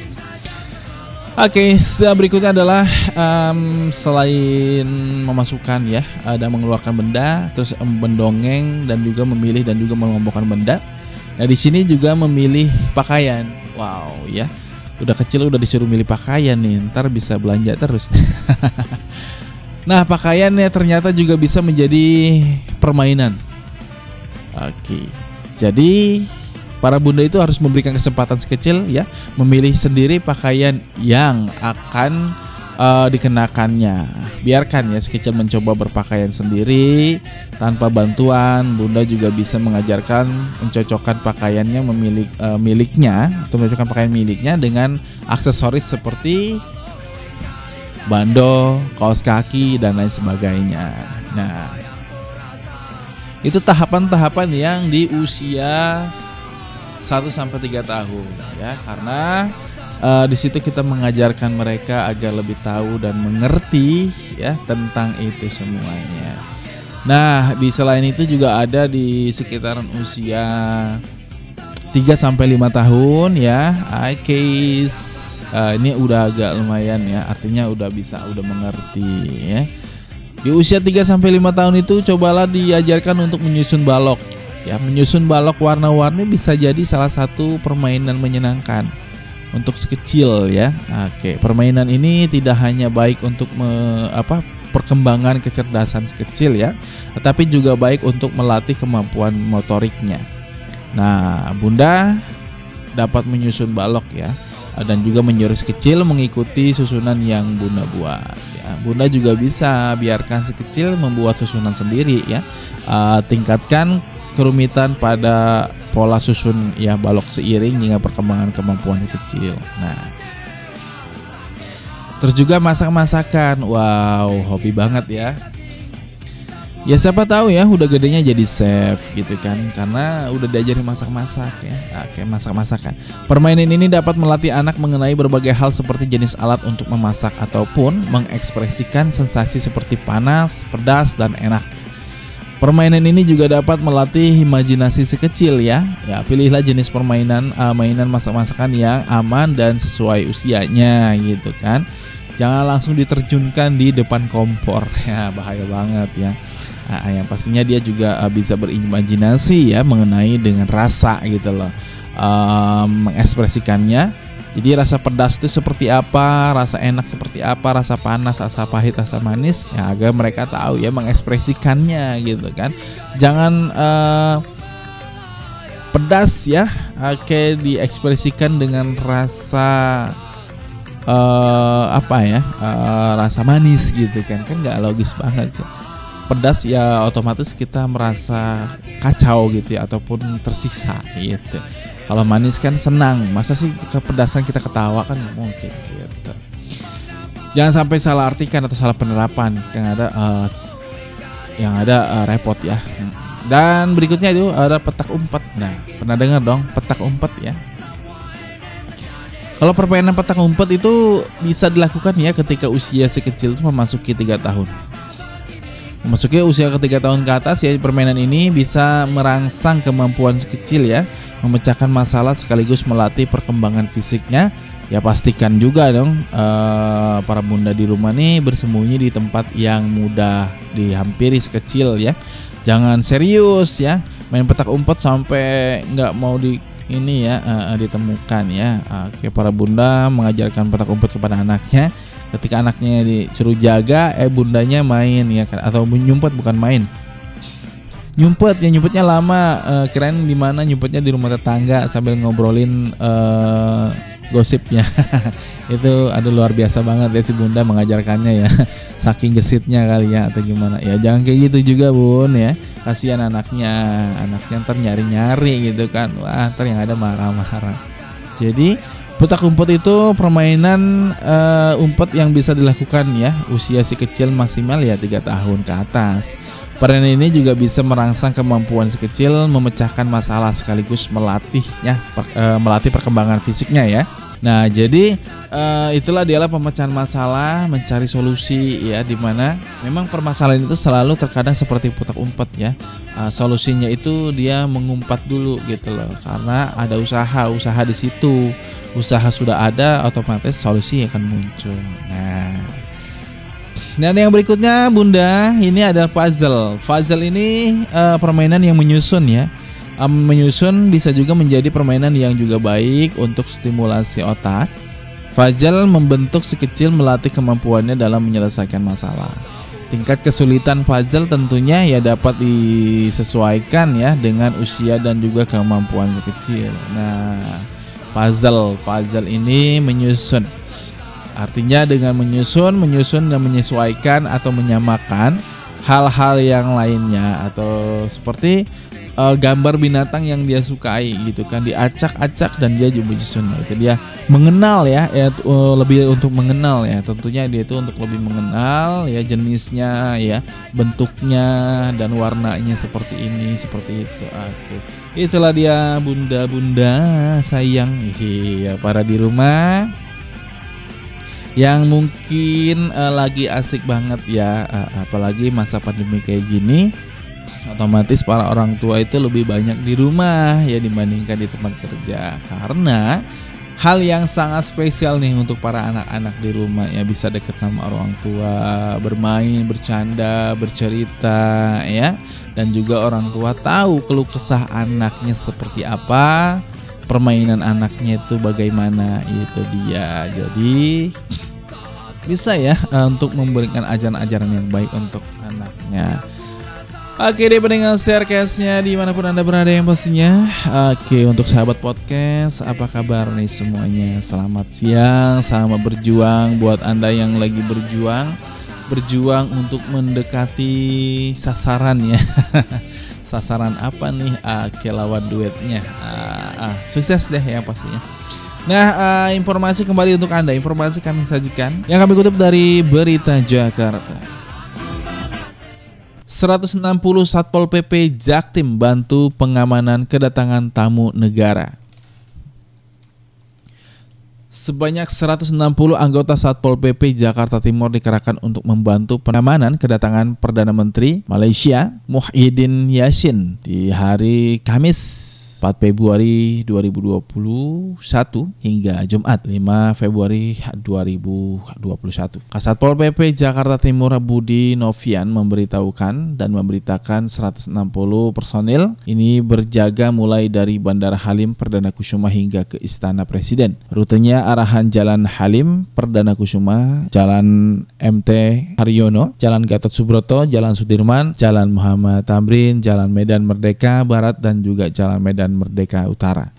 Oke, okay, berikutnya adalah um, selain memasukkan ya ada mengeluarkan benda, terus mendongeng dan juga memilih dan juga mengelompokkan benda. Nah di sini juga memilih pakaian. Wow ya, udah kecil udah disuruh milih pakaian nih, ntar bisa belanja terus. [laughs] nah pakaiannya ternyata juga bisa menjadi permainan. Oke, jadi para bunda itu harus memberikan kesempatan sekecil ya memilih sendiri pakaian yang akan uh, dikenakannya. Biarkan ya sekecil mencoba berpakaian sendiri tanpa bantuan. Bunda juga bisa mengajarkan mencocokkan pakaiannya memilih uh, miliknya atau mencocokkan pakaian miliknya dengan aksesoris seperti bando, kaos kaki dan lain sebagainya. Nah, itu tahapan-tahapan yang di usia 1 sampai 3 tahun ya karena eh, di situ kita mengajarkan mereka agar lebih tahu dan mengerti ya tentang itu semuanya. Nah, di selain itu juga ada di sekitaran usia 3 sampai 5 tahun ya. case ini udah agak lumayan ya, artinya udah bisa udah mengerti ya. Di usia 3 sampai 5 tahun itu cobalah diajarkan untuk menyusun balok. Ya, menyusun balok warna-warni bisa jadi salah satu permainan menyenangkan untuk sekecil ya. Oke, permainan ini tidak hanya baik untuk me, apa perkembangan kecerdasan sekecil ya, tetapi juga baik untuk melatih kemampuan motoriknya. Nah, Bunda dapat menyusun balok ya dan juga menyuruh si kecil mengikuti susunan yang Bunda buat ya. Bunda juga bisa biarkan si kecil membuat susunan sendiri ya. Uh, tingkatkan kerumitan pada pola susun ya balok seiring hingga perkembangan kemampuan si kecil. Nah, Terus juga masak-masakan. Wow, hobi banget ya. Ya siapa tahu ya udah gedenya jadi chef gitu kan karena udah diajari masak-masak ya. Oke, masak-masakan. Permainan ini dapat melatih anak mengenai berbagai hal seperti jenis alat untuk memasak ataupun mengekspresikan sensasi seperti panas, pedas dan enak. Permainan ini juga dapat melatih imajinasi sekecil ya. Ya, pilihlah jenis permainan uh, mainan masak-masakan yang aman dan sesuai usianya gitu kan. Jangan langsung diterjunkan di depan kompor [laughs] ya, bahaya banget ya. Nah, yang pastinya dia juga uh, bisa berimajinasi ya mengenai dengan rasa gitu loh. Um, mengekspresikannya jadi rasa pedas itu seperti apa, rasa enak seperti apa, rasa panas, rasa pahit, rasa manis, ya agar mereka tahu ya mengekspresikannya gitu kan. Jangan uh, pedas ya, oke diekspresikan dengan rasa uh, apa ya, uh, rasa manis gitu kan, kan nggak logis banget. Pedas ya otomatis kita merasa kacau gitu ya ataupun tersiksa gitu. Kalau manis kan senang, masa sih kepedasan kita ketawa kan mungkin gitu. Jangan sampai salah artikan atau salah penerapan yang ada uh, yang ada uh, repot ya. Dan berikutnya itu ada petak umpet. Nah, pernah dengar dong petak umpet ya? Kalau permainan petak umpet itu bisa dilakukan ya ketika usia si kecil itu memasuki tiga tahun. Memasuki usia ketiga tahun ke atas ya permainan ini bisa merangsang kemampuan sekecil ya. Memecahkan masalah sekaligus melatih perkembangan fisiknya. Ya pastikan juga dong uh, para bunda di rumah nih bersembunyi di tempat yang mudah dihampiri sekecil ya. Jangan serius ya. Main petak umpet sampai nggak mau di ini ya uh, ditemukan ya. Oke para bunda mengajarkan petak umpet kepada anaknya ketika anaknya disuruh jaga eh bundanya main ya kan? Atau nyumpet bukan main. Nyumpet ya nyumpetnya lama. Uh, kirain di mana nyumpetnya? Di rumah tetangga sambil ngobrolin uh, gosipnya. [laughs] Itu ada luar biasa banget ya si bunda mengajarkannya ya. [laughs] Saking gesitnya kali ya atau gimana. Ya jangan kayak gitu juga bun ya. Kasihan anaknya. Anaknya ntar nyari gitu kan. Wah ntar yang ada marah-marah. Jadi Petak umpet itu permainan uh, umpet yang bisa dilakukan ya usia si kecil maksimal ya tiga tahun ke atas. Permainan ini juga bisa merangsang kemampuan si kecil memecahkan masalah sekaligus melatihnya per, uh, melatih perkembangan fisiknya ya. Nah, jadi uh, itulah dialah pemecahan masalah, mencari solusi ya di mana memang permasalahan itu selalu terkadang seperti putak umpet ya. Uh, solusinya itu dia mengumpat dulu gitu loh. Karena ada usaha, usaha di situ. Usaha sudah ada, otomatis solusi akan muncul. Nah, dan yang berikutnya Bunda, ini adalah puzzle. Puzzle ini uh, permainan yang menyusun ya um, menyusun bisa juga menjadi permainan yang juga baik untuk stimulasi otak. Fajal membentuk si kecil melatih kemampuannya dalam menyelesaikan masalah. Tingkat kesulitan puzzle tentunya ya dapat disesuaikan ya dengan usia dan juga kemampuan si kecil. Nah, puzzle, puzzle ini menyusun. Artinya dengan menyusun, menyusun dan menyesuaikan atau menyamakan hal-hal yang lainnya atau seperti eh, gambar binatang yang dia sukai gitu kan. Diacak-acak dan dia Nah, itu dia mengenal ya ya eh, lebih untuk mengenal ya. Tentunya dia itu untuk lebih mengenal ya jenisnya ya bentuknya dan warnanya seperti ini seperti itu. Oke. Itulah dia bunda-bunda sayang. Iya para di rumah. Yang mungkin eh, lagi asik banget ya eh, apalagi masa pandemi kayak gini otomatis para orang tua itu lebih banyak di rumah ya dibandingkan di tempat kerja. Karena hal yang sangat spesial nih untuk para anak-anak di rumah ya bisa deket sama orang tua bermain bercanda bercerita ya. Dan juga orang tua tahu keluh kesah anaknya seperti apa permainan anaknya itu bagaimana itu dia. Jadi bisa ya eh, untuk memberikan ajaran-ajaran yang baik untuk anaknya Oke deh pendengar staircase-nya di mana pun anda berada yang pastinya. Oke untuk sahabat podcast apa kabar nih semuanya? Selamat siang selamat berjuang buat anda yang lagi berjuang. Berjuang untuk mendekati sasaran ya. [laughs] Sasaran apa nih? Oke lawan duetnya. Ah, ah, Sukses deh yang pastinya. Nah, eh, informasi kembali untuk Anda. Informasi kami sajikan yang kami kutip dari Berita Jakarta. 160 Satpol PP Jaktim bantu pengamanan kedatangan tamu negara. Sebanyak 160 anggota Satpol PP Jakarta Timur dikerahkan untuk membantu pengamanan kedatangan Perdana Menteri Malaysia Muhyiddin Yassin di hari Kamis 4 Februari 2021 hingga Jumat 5 Februari 2021. Kasatpol PP Jakarta Timur Budi Novian memberitahukan dan memberitakan 160 personil ini berjaga mulai dari Bandara Halim Perdana Kusuma hingga ke Istana Presiden. Rutenya arahan Jalan Halim Perdana Kusuma, Jalan MT Haryono, Jalan Gatot Subroto, Jalan Sudirman, Jalan Muhammad Tamrin, Jalan Medan Merdeka Barat dan juga Jalan Medan Merdeka Utara.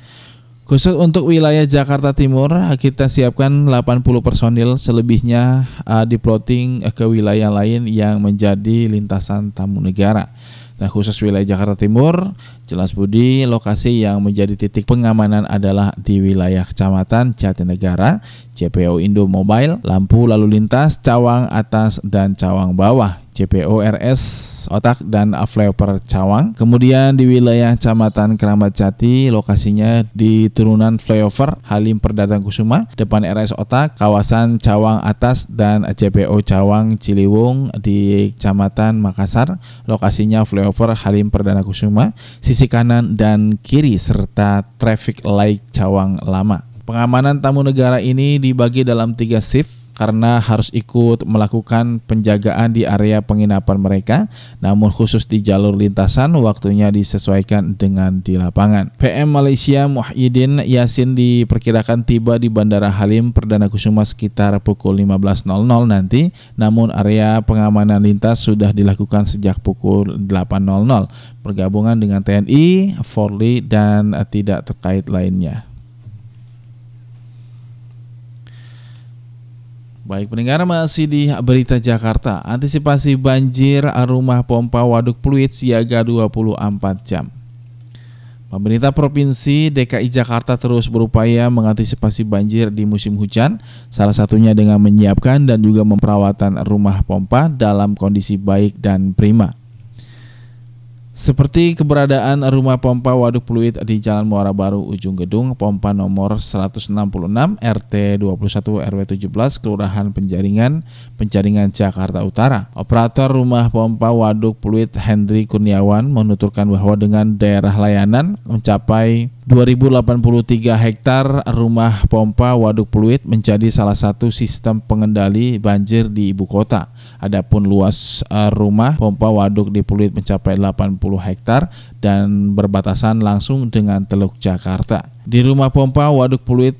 Khusus untuk wilayah Jakarta Timur, kita siapkan 80 personil selebihnya uh, diploting ke wilayah lain yang menjadi lintasan tamu negara. Nah, khusus wilayah Jakarta Timur, jelas Budi, lokasi yang menjadi titik pengamanan adalah di wilayah Kecamatan Jatinegara, CPO Indo Mobile, lampu lalu lintas, cawang atas dan cawang bawah, CPO RS Otak dan Flyover Cawang. Kemudian di wilayah Kecamatan Keramat Jati, lokasinya di turunan Flyover Halim Perdana Kusuma, depan RS Otak, kawasan Cawang Atas dan CPO Cawang Ciliwung di Kecamatan Makassar, lokasinya Flyover Halim Perdana Kusuma, sisi kanan dan kiri serta traffic light Cawang Lama. Pengamanan tamu negara ini dibagi dalam tiga shift karena harus ikut melakukan penjagaan di area penginapan mereka, namun khusus di jalur lintasan waktunya disesuaikan dengan di lapangan. PM Malaysia Muhyiddin Yasin diperkirakan tiba di Bandara Halim Perdana Kusuma sekitar pukul 15.00 nanti, namun area pengamanan lintas sudah dilakukan sejak pukul 8.00 bergabungan dengan TNI, Polri dan tidak terkait lainnya. Baik pendengar masih di Berita Jakarta. Antisipasi banjir rumah pompa waduk fluid siaga 24 jam. Pemerintah Provinsi DKI Jakarta terus berupaya mengantisipasi banjir di musim hujan Salah satunya dengan menyiapkan dan juga memperawatan rumah pompa dalam kondisi baik dan prima seperti keberadaan rumah pompa waduk fluid di Jalan Muara Baru Ujung Gedung, pompa nomor 166 RT 21 RW 17 Kelurahan Penjaringan, Penjaringan Jakarta Utara. Operator rumah pompa waduk fluid Hendri Kurniawan menuturkan bahwa dengan daerah layanan mencapai 2083 hektar rumah pompa waduk fluid menjadi salah satu sistem pengendali banjir di ibu kota. Adapun luas uh, rumah pompa waduk di fluid mencapai 80 hektar dan berbatasan langsung dengan Teluk Jakarta. Di rumah pompa waduk fluid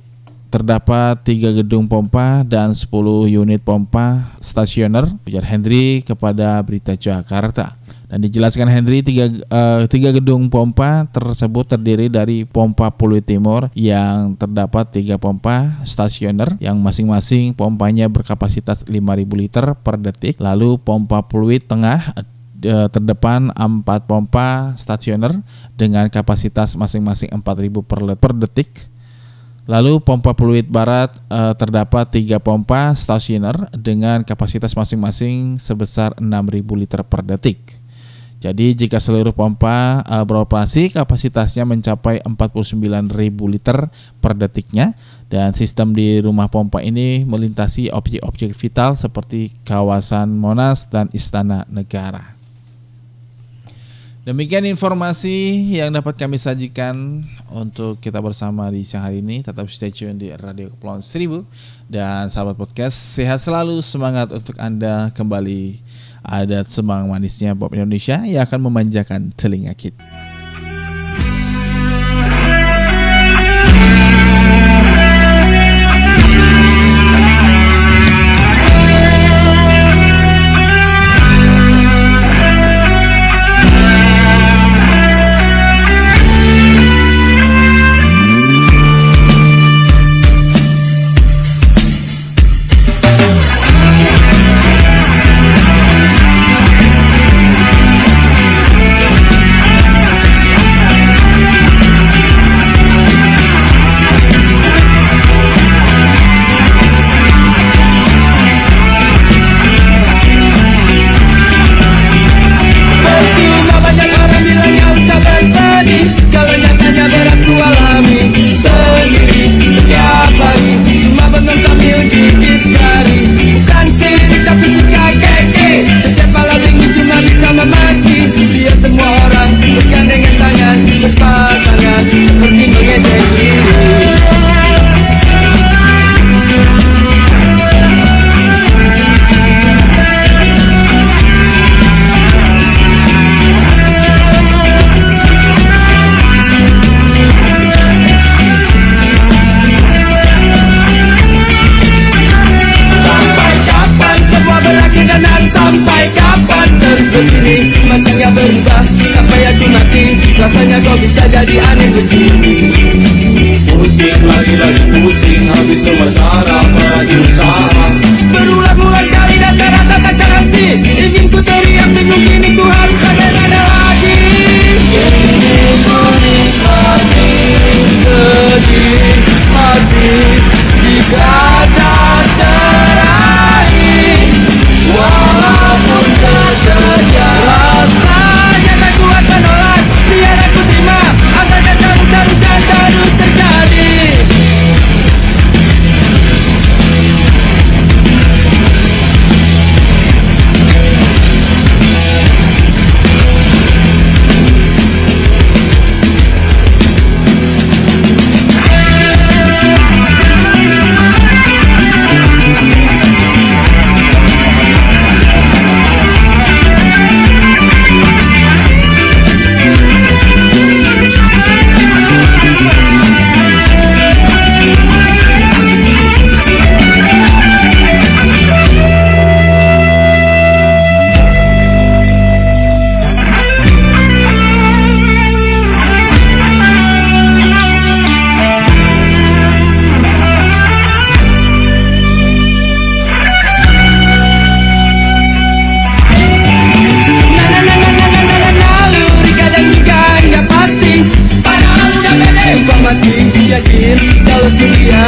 terdapat tiga gedung pompa dan 10 unit pompa stasioner. Ujar Hendri kepada Berita Jakarta. Dan dijelaskan Henry tiga, eh, tiga gedung pompa tersebut terdiri dari pompa Fluid Timur yang terdapat tiga pompa stasioner yang masing-masing pompanya berkapasitas 5000 liter per detik. Lalu pompa Fluid Tengah eh, terdepan 4 pompa stasioner dengan kapasitas masing-masing 4000 per, per detik. Lalu pompa fluid barat eh, terdapat 3 pompa stasioner dengan kapasitas masing-masing sebesar 6000 liter per detik. Jadi jika seluruh pompa eh, beroperasi kapasitasnya mencapai 49.000 liter per detiknya dan sistem di rumah pompa ini melintasi objek-objek vital seperti kawasan Monas dan Istana Negara. Demikian informasi yang dapat kami sajikan untuk kita bersama di siang hari ini. Tetap stay tune di Radio Kepulauan Seribu dan sahabat podcast sehat selalu semangat untuk anda kembali ada semang manisnya Bob Indonesia yang akan memanjakan telinga kita.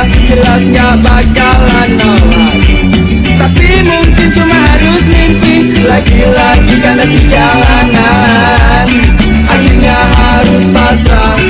Jelas nggak bakalan nolak Tapi mungkin cuma harus mimpi Lagi-lagi karena di jalanan Akhirnya harus pasrah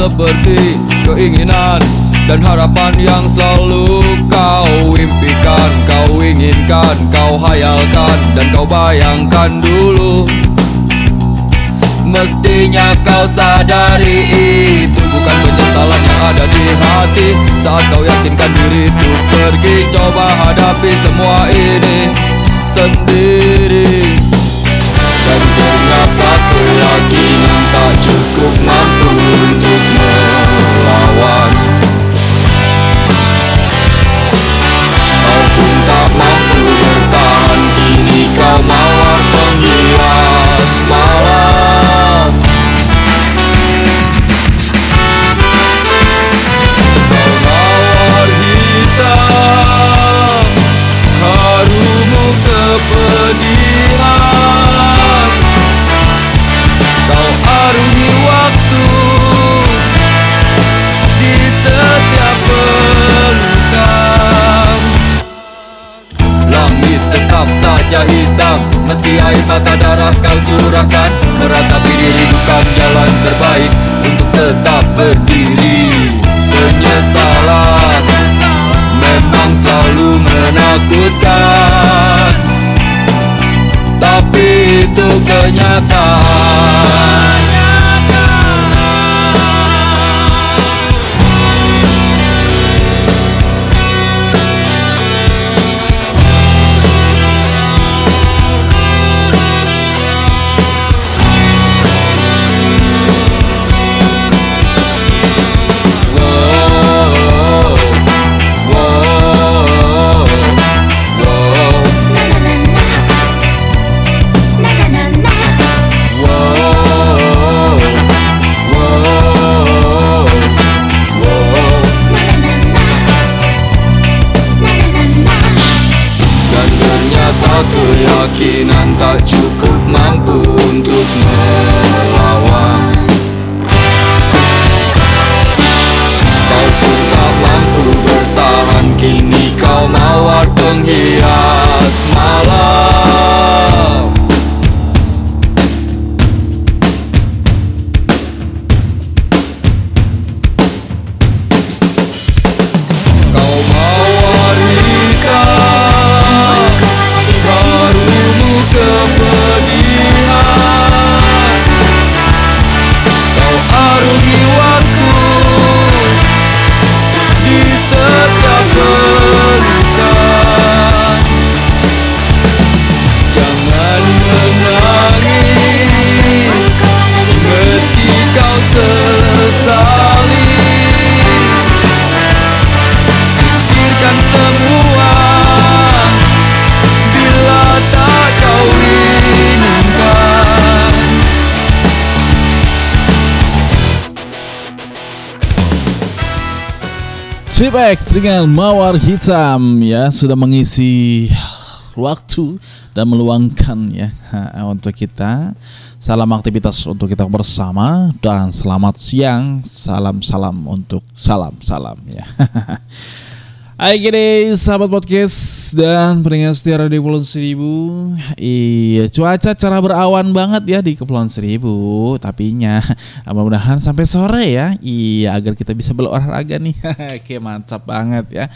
Seperti keinginan dan harapan yang selalu kau impikan Kau inginkan, kau hayalkan dan kau bayangkan dulu. Mestinya kau sadari itu bukan penyesalan yang ada di hati. Saat kau yakinkan diri untuk pergi Coba hadapi semua ini sendiri. Dan ternyata keyakinan tak cukup mampu untuk melawan Cipex dengan Mawar Hitam ya sudah mengisi waktu dan meluangkan ya untuk kita. Salam aktivitas untuk kita bersama dan selamat siang. Salam-salam untuk salam-salam ya. [laughs] Hai gini sahabat podcast dan pendengar setia Radio Kepulauan Seribu Iya cuaca cara berawan banget ya di Kepulauan Seribu Tapinya mudah-mudahan sampai sore ya Iya agar kita bisa berolahraga nih [laughs] Oke mantap banget ya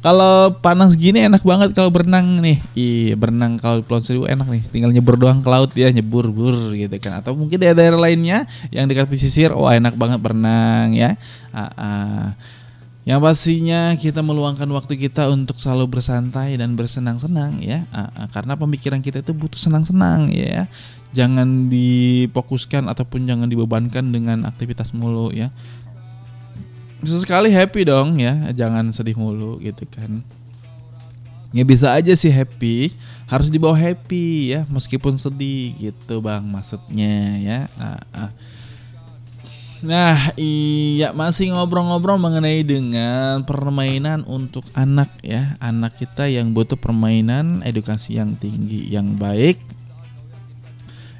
kalau panas gini enak banget kalau berenang nih. Iya, berenang kalau di Kepulauan Seribu enak nih. Tinggal nyebur doang ke laut ya, nyebur-bur gitu kan. Atau mungkin daerah-daerah lainnya yang dekat pesisir, wah enak banget berenang ya. Ah, ah. Yang pastinya kita meluangkan waktu kita untuk selalu bersantai dan bersenang-senang ya, Ah, ah, karena pemikiran kita itu butuh senang-senang ya. Jangan difokuskan ataupun jangan dibebankan dengan aktivitas mulu ya. Sesekali happy dong ya, jangan sedih mulu gitu kan. Ya bisa aja sih happy, harus dibawa happy ya, meskipun sedih gitu bang maksudnya ya. Ah, ah. Nah, iya masih ngobrol-ngobrol mengenai dengan permainan untuk anak ya, anak kita yang butuh permainan edukasi yang tinggi, yang baik,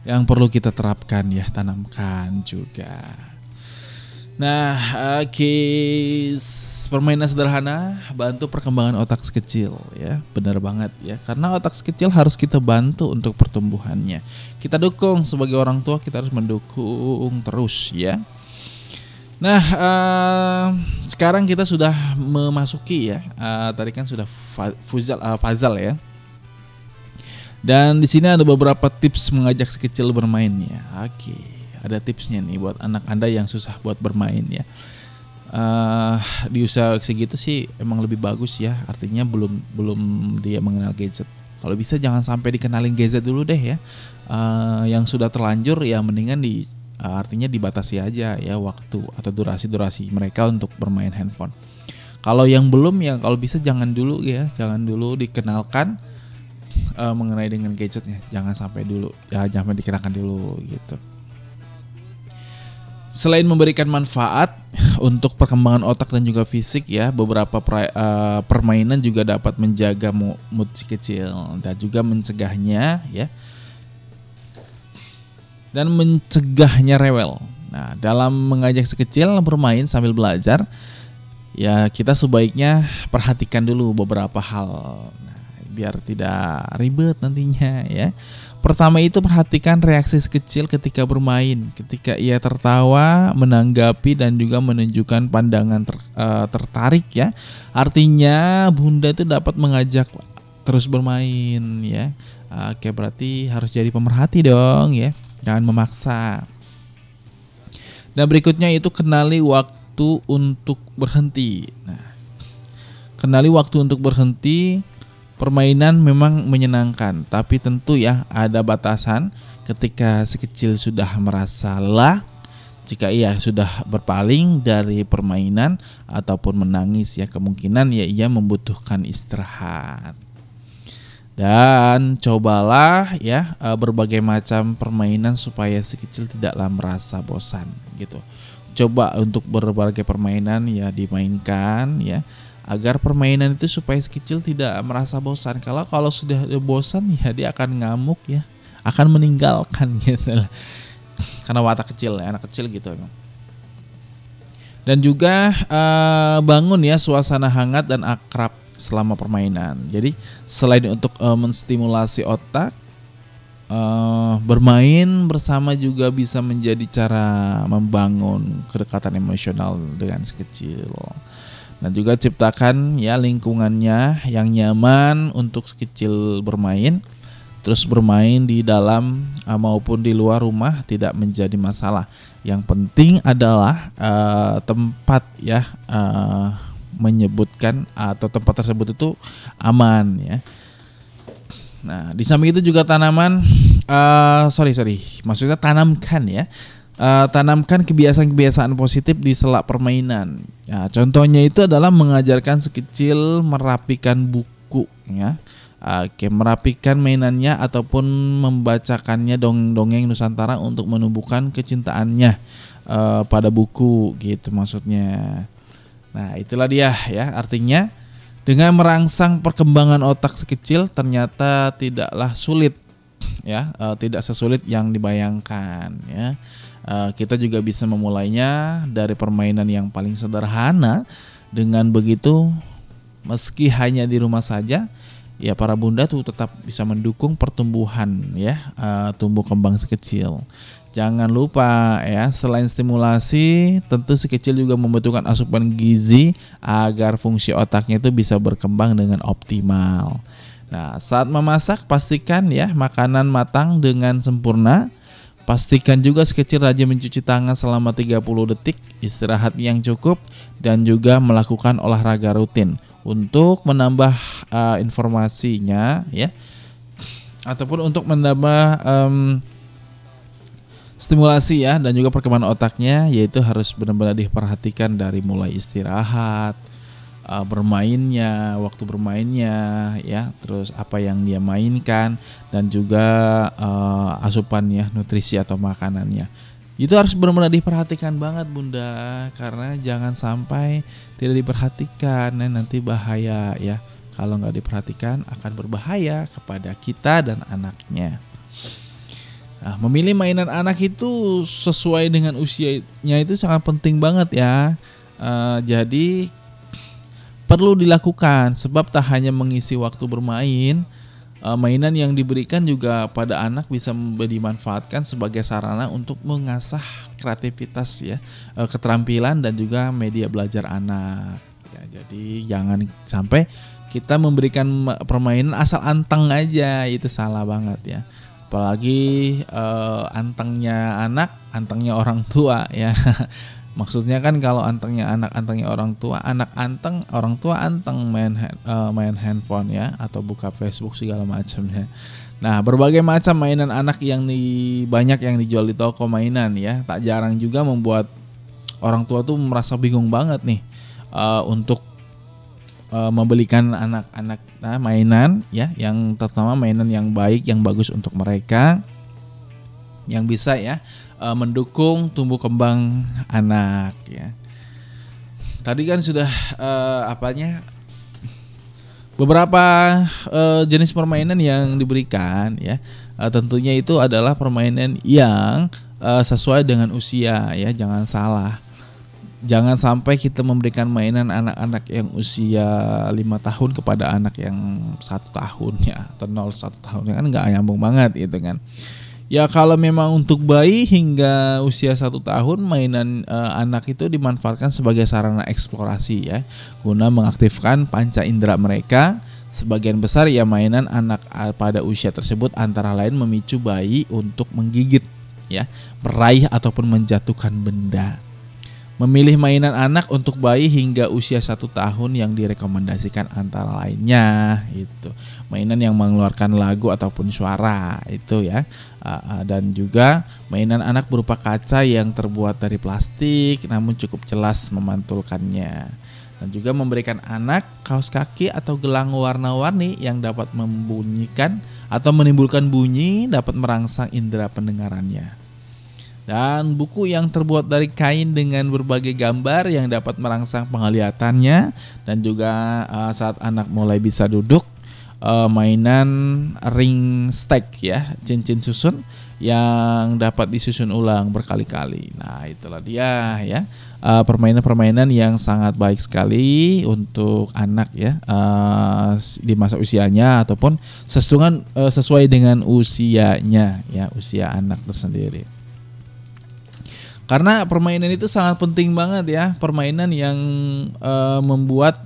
yang perlu kita terapkan ya, tanamkan juga. Nah, oke, s- permainan sederhana bantu perkembangan otak sekecil ya, benar banget ya. Karena otak sekecil harus kita bantu untuk pertumbuhannya. Kita dukung sebagai orang tua, kita harus mendukung terus ya. Nah, eh, sekarang kita sudah memasuki ya. eh, tadi kan sudah Fuzal, eh, Fazal ya. Dan di sini ada beberapa tips mengajak si kecil bermain ya. Oke, ada tipsnya nih buat anak anda yang susah buat bermain ya. eh di usia segitu sih emang lebih bagus ya. Artinya belum belum dia mengenal gadget. Kalau bisa jangan sampai dikenalin gadget dulu deh ya. Eh, yang sudah terlanjur ya mendingan di artinya dibatasi aja ya waktu atau durasi-durasi mereka untuk bermain handphone. Kalau yang belum ya kalau bisa jangan dulu ya, jangan dulu dikenalkan eh, mengenai dengan gadgetnya. Jangan sampai dulu ya jangan dikenalkan dulu gitu. Selain memberikan manfaat [laughs] untuk perkembangan otak dan juga fisik ya, beberapa pra- eh, permainan juga dapat menjaga mood si kecil dan juga mencegahnya ya dan mencegahnya rewel. Nah, dalam mengajak si kecil bermain sambil belajar, ya kita sebaiknya perhatikan dulu beberapa hal Nah, biar tidak ribet nantinya ya. Pertama itu perhatikan reaksi si kecil ketika bermain, ketika ia tertawa, menanggapi dan juga menunjukkan pandangan ter- eh, tertarik ya. Artinya bunda itu dapat mengajak terus bermain ya. Oke, berarti harus jadi pemerhati dong ya. Jangan memaksa. Dan berikutnya itu kenali waktu untuk berhenti. Nah, kenali waktu untuk berhenti. Permainan memang menyenangkan, tapi tentu ya ada batasan ketika si kecil sudah merasa lelah, jika ia sudah berpaling dari permainan ataupun menangis ya kemungkinan ya ia membutuhkan istirahat. Dan cobalah ya eh, berbagai macam permainan supaya si kecil tidaklah merasa bosan gitu. Coba untuk berbagai permainan ya dimainkan ya agar permainan itu supaya si kecil tidak merasa bosan. Kalau kalau sudah bosan ya dia akan ngamuk ya, akan meninggalkan [laughs] gitu lah. Karena watak kecil ya, anak kecil gitu emang. Dan juga eh, bangun ya suasana hangat dan akrab selama permainan. Jadi selain untuk eh, menstimulasi otak, eh, bermain bersama juga bisa menjadi cara membangun kedekatan emosional dengan si kecil. Dan juga ciptakan ya lingkungannya yang nyaman untuk si kecil bermain. Terus bermain di dalam eh, maupun di luar rumah tidak menjadi masalah. Yang penting adalah eh, tempat ya eh, menyebutkan atau tempat tersebut itu aman ya. Nah, di samping itu juga tanaman eh sorry sorry, maksudnya tanamkan ya. Eh, tanamkan kebiasaan-kebiasaan positif di sela permainan. Ya, contohnya itu adalah mengajarkan sekecil merapikan buku ya. Oke, merapikan mainannya ataupun membacakannya dongeng-dongeng Nusantara untuk menumbuhkan kecintaannya eh, pada buku gitu maksudnya. Nah, itulah dia ya, artinya dengan merangsang perkembangan otak sekecil ternyata tidaklah sulit ya, eh, tidak sesulit yang dibayangkan ya. Eh, kita juga bisa memulainya dari permainan yang paling sederhana. Dengan begitu, meski hanya di rumah saja, ya para bunda tuh tetap bisa mendukung pertumbuhan ya, eh, tumbuh kembang si kecil. Jangan lupa ya, selain stimulasi, tentu si kecil juga membutuhkan asupan gizi agar fungsi otaknya itu bisa berkembang dengan optimal. Nah, saat memasak pastikan ya makanan matang dengan sempurna. Pastikan juga si kecil rajin mencuci tangan selama 30 detik, istirahat yang cukup, dan juga melakukan olahraga rutin untuk menambah uh, informasinya ya ataupun untuk menambah um, stimulasi ya dan juga perkembangan otaknya yaitu harus benar-benar diperhatikan dari mulai istirahat uh, bermainnya waktu bermainnya ya terus apa yang dia mainkan dan juga uh, asupan ya nutrisi atau makanannya. Itu harus benar-benar diperhatikan banget bunda karena jangan sampai tidak diperhatikan nah, nanti bahaya ya. Kalau nggak diperhatikan akan berbahaya kepada kita dan anaknya nah, memilih mainan anak itu sesuai dengan usianya itu sangat penting banget ya uh, jadi perlu dilakukan sebab tak hanya mengisi waktu bermain uh, mainan yang diberikan juga pada anak bisa dimanfaatkan sebagai sarana untuk mengasah kreativitas ya, uh, keterampilan dan juga media belajar anak. Ya, jadi jangan sampai kita memberikan permainan asal anteng aja itu salah banget ya. Apalagi uh, antengnya anak, antengnya orang tua ya. [laughs] Maksudnya kan kalau antengnya anak antengnya orang tua, anak anteng, orang tua anteng main uh, main handphone ya atau buka Facebook segala macamnya. Nah, berbagai macam mainan anak yang di banyak yang dijual di toko mainan ya, tak jarang juga membuat orang tua tuh merasa bingung banget nih uh, untuk uh, membelikan anak-anak nah, mainan ya, yang terutama mainan yang baik, yang bagus untuk mereka yang bisa ya uh, mendukung tumbuh kembang anak ya. Tadi kan sudah uh, apanya beberapa uh, jenis permainan yang diberikan ya. Uh, tentunya itu adalah permainan yang uh, sesuai dengan usia ya, jangan salah. Jangan sampai kita memberikan mainan anak-anak yang usia lima tahun kepada anak yang satu tahun ya atau nol satu tahun ya kan nggak nyambung banget gitu kan. Ya kalau memang untuk bayi hingga usia satu tahun mainan uh, anak itu dimanfaatkan sebagai sarana eksplorasi ya guna mengaktifkan panca indera mereka. Sebagian besar ya mainan anak pada usia tersebut antara lain memicu bayi untuk menggigit ya, meraih ataupun menjatuhkan benda. Memilih mainan anak untuk bayi hingga usia satu tahun yang direkomendasikan antara lainnya itu mainan yang mengeluarkan lagu ataupun suara itu ya. Dan juga mainan anak berupa kaca yang terbuat dari plastik namun cukup jelas memantulkannya. Dan juga memberikan anak kaos kaki atau gelang warna-warni yang dapat membunyikan atau menimbulkan bunyi dapat merangsang indera pendengarannya dan buku yang terbuat dari kain dengan berbagai gambar yang dapat merangsang penglihatannya dan juga uh, saat anak mulai bisa duduk uh, mainan ring stack ya cincin susun yang dapat disusun ulang berkali-kali. Nah itulah dia ya permainan-permainan uh, yang sangat baik sekali untuk anak ya uh, di masa usianya ataupun sesuai uh, sesuai dengan usianya ya usia anak tersendiri. Karena permainan itu sangat penting banget ya, permainan yang uh, membuat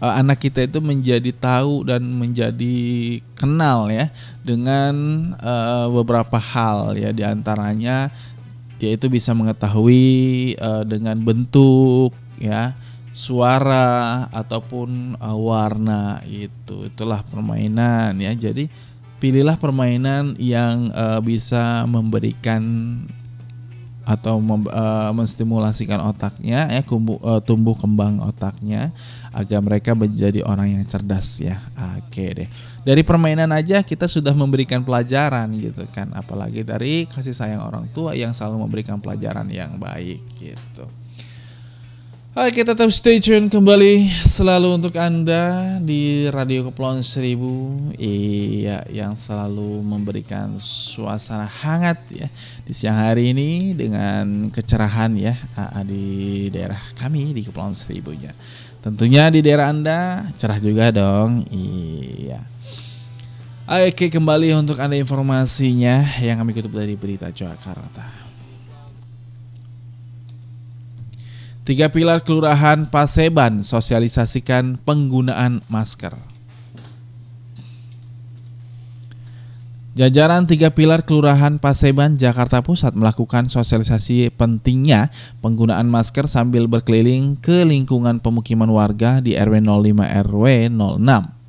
uh, anak kita itu menjadi tahu dan menjadi kenal ya dengan uh, beberapa hal ya. Di antaranya dia itu bisa mengetahui uh, dengan bentuk ya suara ataupun uh, warna itu. Itulah permainan ya. Jadi pilihlah permainan yang uh, bisa memberikan atau mem, uh, menstimulasikan otaknya ya kumbu, uh, tumbuh kembang otaknya agar mereka menjadi orang yang cerdas ya. Oke deh. Dari permainan aja kita sudah memberikan pelajaran gitu kan, apalagi dari kasih sayang orang tua yang selalu memberikan pelajaran yang baik gitu. Hai kita tetap stay tune kembali selalu untuk Anda di Radio Kepulauan Seribu. Iya yang selalu memberikan suasana hangat ya Di siang hari ini dengan kecerahan ya di daerah kami di Kepulauan Seribu ya. Tentunya di daerah Anda cerah juga dong. Iya. Oke kembali untuk Anda informasinya yang kami kutip dari Berita Jakarta Tiga pilar Kelurahan Paseban sosialisasikan penggunaan masker. Jajaran tiga pilar Kelurahan Paseban, Jakarta Pusat melakukan sosialisasi pentingnya penggunaan masker sambil berkeliling ke lingkungan pemukiman warga di RW 05 RW 06.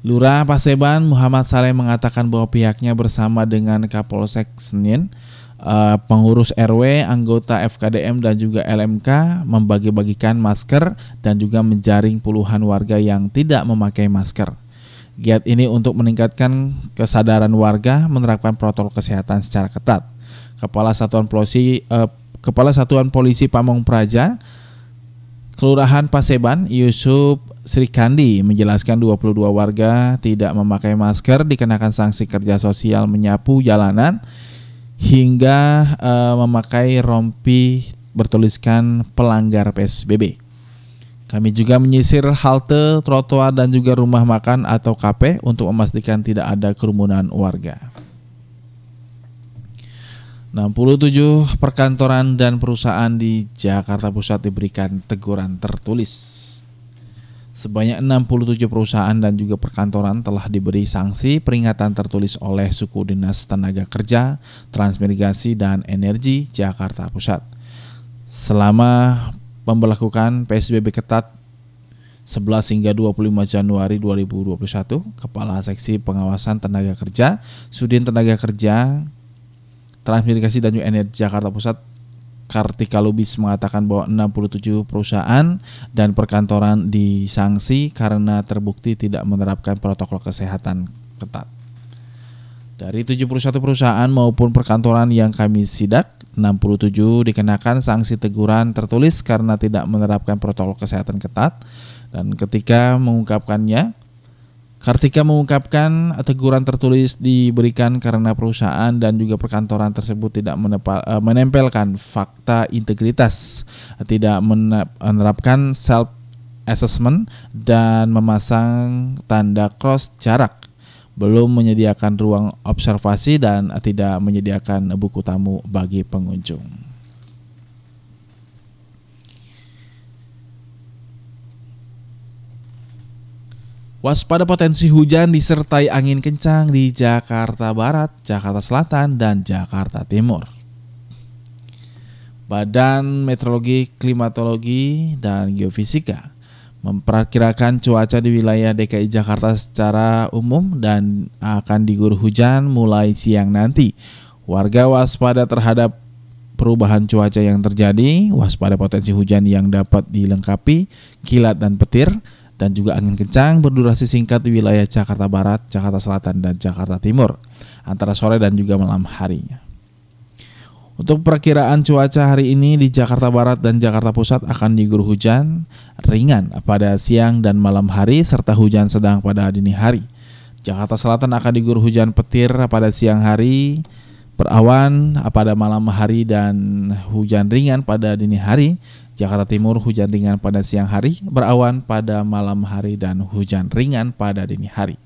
Lurah Paseban Muhammad Saleh mengatakan bahwa pihaknya bersama dengan Kapolsek Senin, eh, pengurus RW, anggota FKDM dan juga LMK membagi-bagikan masker dan juga menjaring puluhan warga yang tidak memakai masker. Giat ini untuk meningkatkan kesadaran warga menerapkan protokol kesehatan secara ketat. Kepala Satuan Polisi eh, Kepala Satuan Polisi Pamong Praja Kelurahan Paseban Yusuf Srikandi menjelaskan 22 warga tidak memakai masker dikenakan sanksi kerja sosial menyapu jalanan hingga eh, memakai rompi bertuliskan pelanggar PSBB. Kami juga menyisir halte, trotoar dan juga rumah makan atau kafe untuk memastikan tidak ada kerumunan warga. 67 perkantoran dan perusahaan di Jakarta Pusat diberikan teguran tertulis. Sebanyak 67 perusahaan dan juga perkantoran telah diberi sanksi peringatan tertulis oleh suku dinas tenaga kerja, transmigrasi dan energi Jakarta Pusat. Selama memperlakukan PSBB ketat 11 hingga 25 Januari 2021, Kepala Seksi Pengawasan Tenaga Kerja, Sudin Tenaga Kerja, Transmigrasi dan Energi Jakarta Pusat Kartika Lubis mengatakan bahwa 67 perusahaan dan perkantoran disanksi karena terbukti tidak menerapkan protokol kesehatan ketat. Dari 71 perusahaan maupun perkantoran yang kami sidak, 67 dikenakan sanksi teguran tertulis karena tidak menerapkan protokol kesehatan ketat dan ketika mengungkapkannya Kartika mengungkapkan teguran tertulis diberikan karena perusahaan dan juga perkantoran tersebut tidak menepal, eh, menempelkan fakta integritas, tidak menerapkan self assessment dan memasang tanda cross jarak, belum menyediakan ruang observasi dan tidak menyediakan buku tamu bagi pengunjung. Waspada potensi hujan disertai angin kencang di Jakarta Barat, Jakarta Selatan, dan Jakarta Timur. Badan Meteorologi, Klimatologi, dan Geofisika memperkirakan cuaca di wilayah DKI Jakarta secara umum dan akan diguyur hujan mulai siang nanti. Warga waspada terhadap perubahan cuaca yang terjadi, waspada potensi hujan yang dapat dilengkapi kilat dan petir, dan juga angin kencang berdurasi singkat di wilayah Jakarta Barat, Jakarta Selatan, dan Jakarta Timur antara sore dan juga malam harinya. Untuk perakiraan cuaca hari ini di Jakarta Barat dan Jakarta Pusat akan diguyur hujan ringan pada siang dan malam hari serta hujan sedang pada dini hari. Jakarta Selatan akan diguyur hujan petir pada siang hari, berawan pada malam hari dan hujan ringan pada dini hari. Jakarta Timur hujan ringan pada siang hari, berawan pada malam hari dan hujan ringan pada dini hari.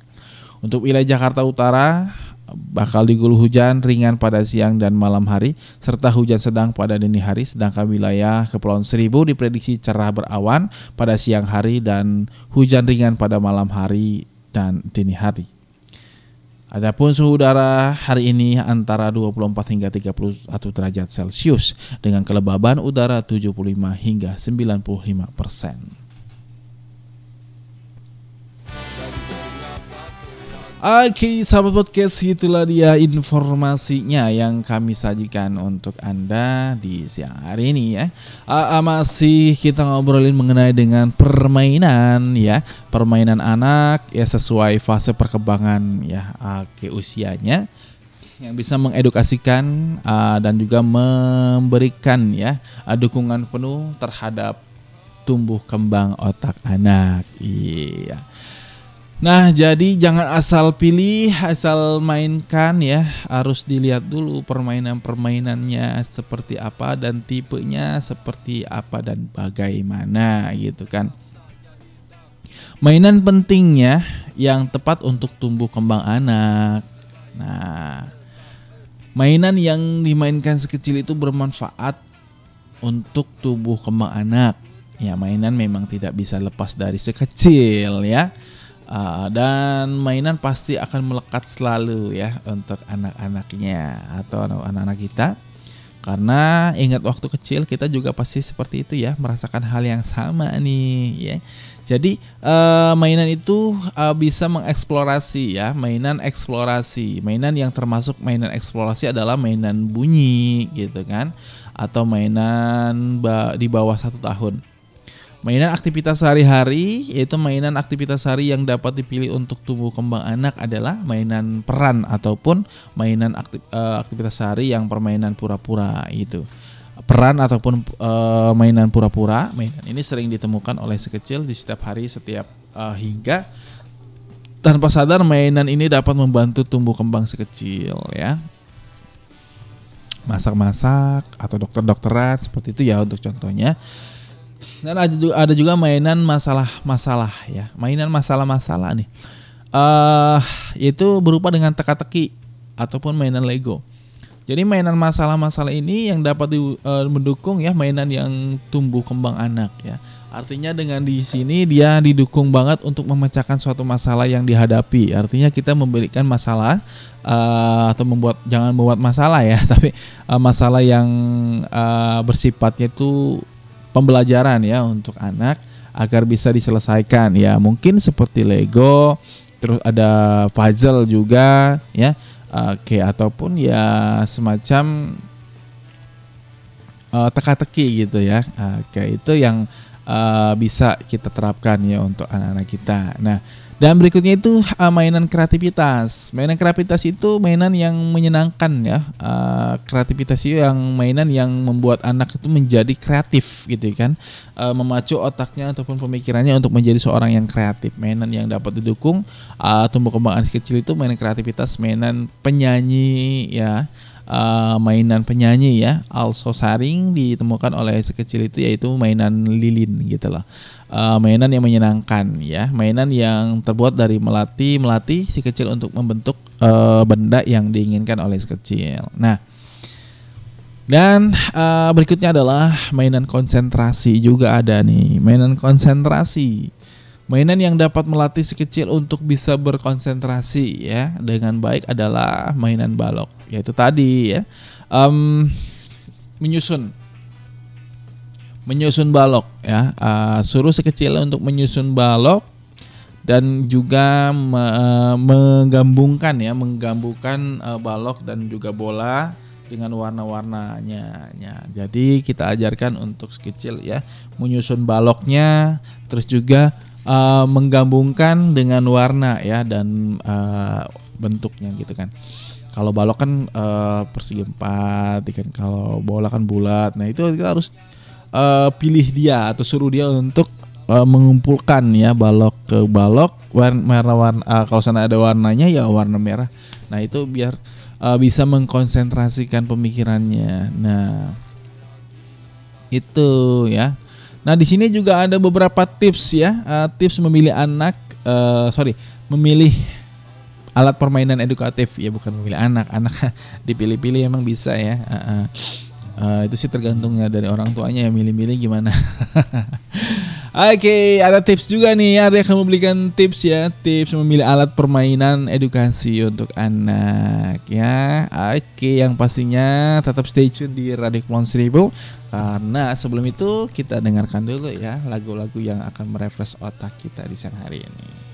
Untuk wilayah Jakarta Utara bakal diguyur hujan ringan pada siang dan malam hari serta hujan sedang pada dini hari sedangkan wilayah Kepulauan Seribu diprediksi cerah berawan pada siang hari dan hujan ringan pada malam hari dan dini hari. Adapun suhu udara hari ini antara 24 hingga 31 derajat Celcius dengan kelembaban udara 75 hingga 95 persen. Oke, sahabat podcast, itulah dia informasinya yang kami sajikan untuk Anda di siang hari ini ya. Uh, masih kita ngobrolin mengenai dengan permainan ya, permainan anak ya sesuai fase perkembangan ya ke usianya yang bisa mengedukasikan uh, dan juga memberikan ya uh, dukungan penuh terhadap tumbuh kembang otak anak. Iya. Nah, jadi jangan asal pilih, asal mainkan ya. Harus dilihat dulu permainan-permainannya seperti apa dan tipenya seperti apa dan bagaimana gitu kan. Mainan pentingnya yang tepat untuk tumbuh kembang anak. Nah, mainan yang dimainkan sekecil itu bermanfaat untuk tubuh kembang anak. Ya, mainan memang tidak bisa lepas dari sekecil ya Uh, dan mainan pasti akan melekat selalu ya untuk anak-anaknya atau anak-anak kita. Karena ingat waktu kecil kita juga pasti seperti itu ya, merasakan hal yang sama nih ya. Jadi uh, mainan itu uh, bisa mengeksplorasi ya, mainan eksplorasi. Mainan yang termasuk mainan eksplorasi adalah mainan bunyi gitu kan, atau mainan di bawah satu tahun. Mainan aktivitas sehari-hari yaitu mainan aktivitas hari yang dapat dipilih untuk tumbuh kembang anak adalah mainan peran ataupun mainan aktif, uh, aktivitas sehari yang permainan pura-pura itu. Peran ataupun uh, mainan pura-pura, mainan ini sering ditemukan oleh sekecil di setiap hari setiap uh, hingga tanpa sadar mainan ini dapat membantu tumbuh kembang sekecil ya. Masak-masak atau dokter-dokteran seperti itu ya untuk contohnya. Dan ada juga, mainan masalah-masalah ya, mainan masalah-masalah nih. Uh, itu berupa dengan teka-teki ataupun mainan Lego. Jadi mainan masalah-masalah ini yang dapat di, uh, mendukung ya mainan yang tumbuh kembang anak ya. Artinya dengan di sini dia didukung banget untuk memecahkan suatu masalah yang dihadapi. Artinya kita memberikan masalah uh, atau membuat jangan membuat masalah ya, [laughs] tapi uh, masalah yang uh, bersifatnya itu pembelajaran ya untuk anak agar bisa diselesaikan ya. Mungkin seperti Lego terus ada puzzle juga ya oke ataupun ya semacam uh, teka-teki gitu ya. Oke itu yang uh, bisa kita terapkan ya untuk anak-anak kita. Nah dan berikutnya itu uh, mainan kreativitas. Mainan kreativitas itu mainan yang menyenangkan ya. Uh, kreativitas itu yang mainan yang membuat anak itu menjadi kreatif gitu kan. Uh, memacu otaknya ataupun pemikirannya untuk menjadi seorang yang kreatif. Mainan yang dapat didukung uh, tumbuh kembang anak kecil itu mainan kreativitas, mainan penyanyi ya uh, mainan penyanyi ya also saring ditemukan oleh sekecil itu yaitu mainan lilin gitu loh uh, mainan yang menyenangkan ya. Mainan yang terbuat dari melati melatih si kecil untuk membentuk uh, benda yang diinginkan oleh si kecil. Nah dan uh, berikutnya adalah mainan konsentrasi juga ada nih. Mainan konsentrasi. Mainan yang dapat melatih si kecil untuk bisa berkonsentrasi ya. Dengan baik adalah mainan balok, yaitu tadi ya. Um, menyusun, menyusun balok ya, uh, suruh si kecil untuk menyusun balok dan juga me, uh, menggabungkan ya, menggabungkan uh, balok dan juga bola dengan warna-warnanya. Ya, jadi kita ajarkan untuk si kecil ya menyusun baloknya, terus juga uh, menggabungkan dengan warna ya dan uh, bentuknya gitu kan. Kalau balok kan uh, persegi empat, kan kalau bola kan bulat. Nah itu kita harus uh, pilih dia atau suruh dia untuk uh, mengumpulkan ya balok ke balok warna warna uh, kalau sana ada warnanya ya warna merah. Nah itu biar uh, bisa mengkonsentrasikan pemikirannya. Nah itu ya Nah, di sini juga ada beberapa tips ya, uh, tips memilih anak, uh, sorry, memilih alat permainan edukatif ya, bukan memilih anak, anak [laughs] dipilih-pilih emang bisa ya. Uh, uh. Uh, itu sih tergantung ya dari orang tuanya yang milih-milih gimana. [laughs] Oke, okay, ada tips juga nih. Ada yang memberikan tips ya, tips memilih alat permainan edukasi untuk anak ya. Oke, okay, yang pastinya tetap stay tune di Radio Seribu karena sebelum itu kita dengarkan dulu ya lagu-lagu yang akan merefresh otak kita di siang hari ini.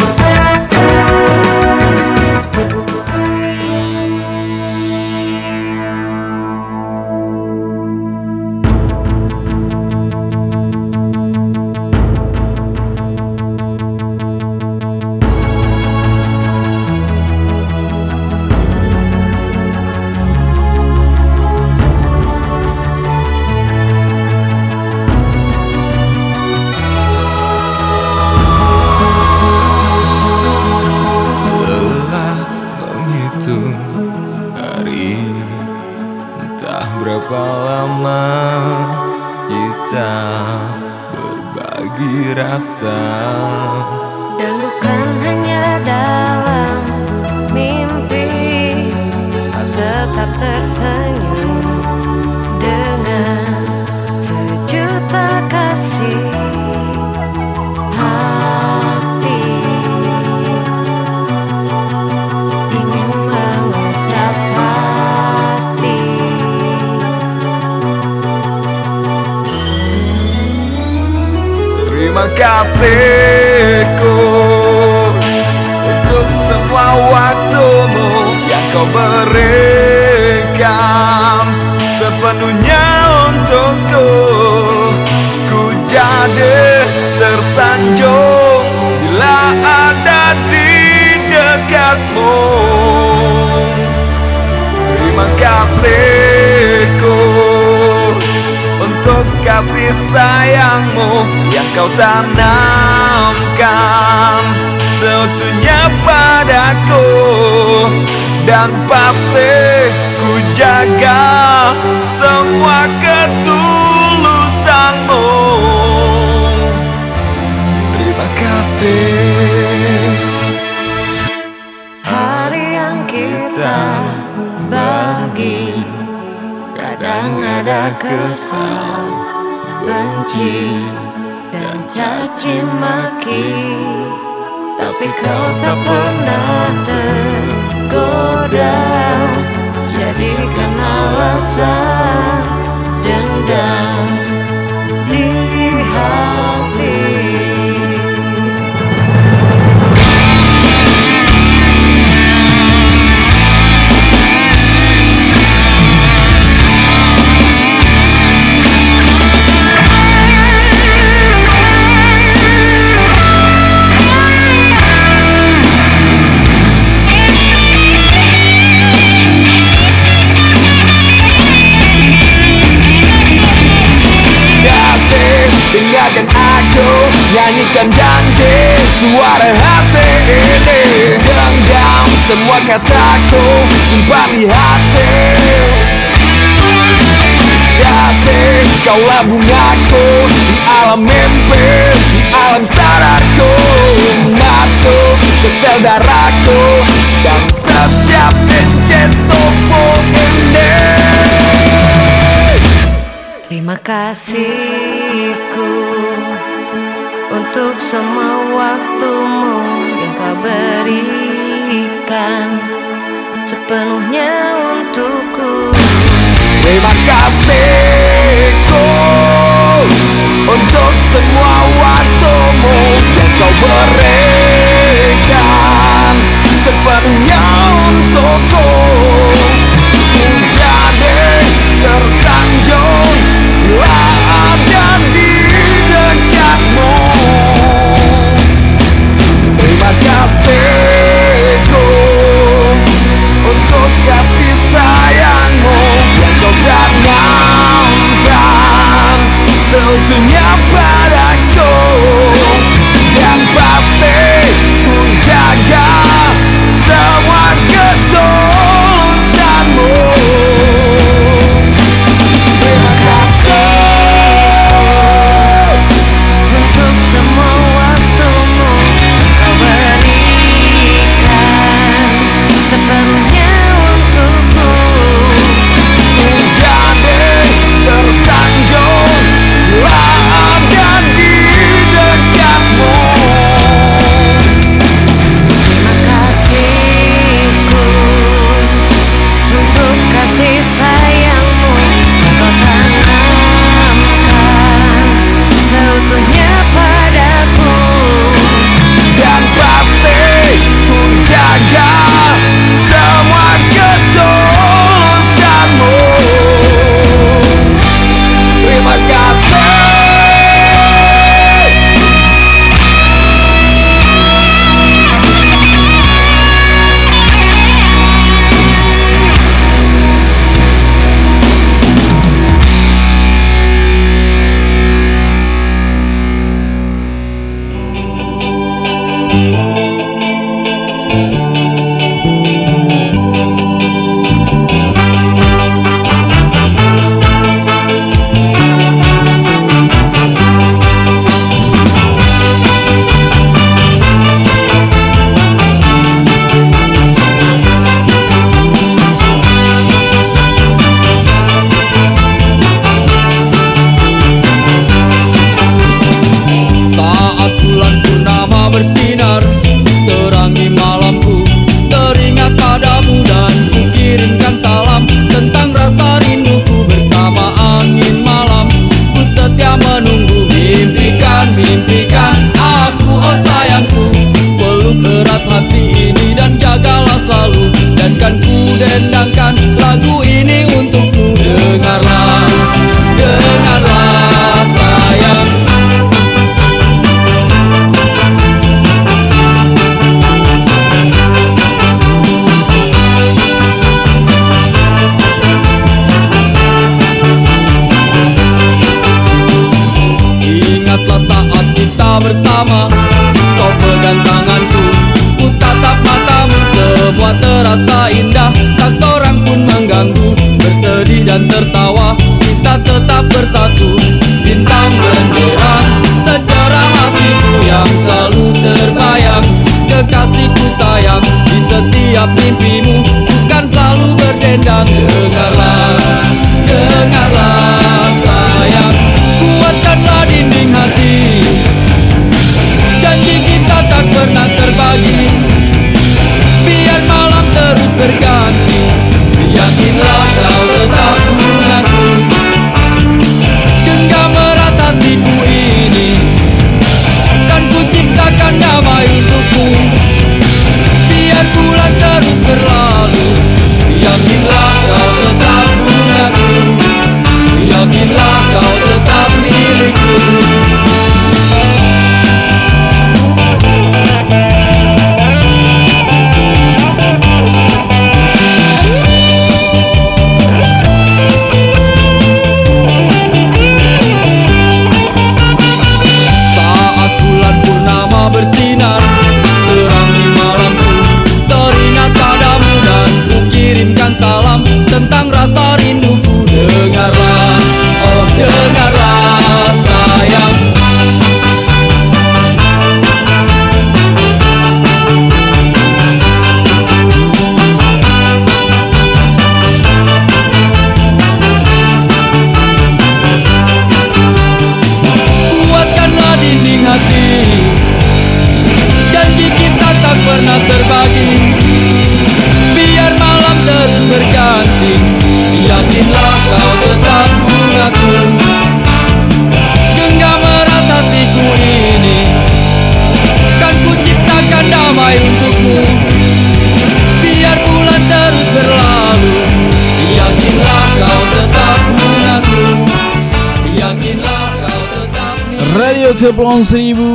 Seribu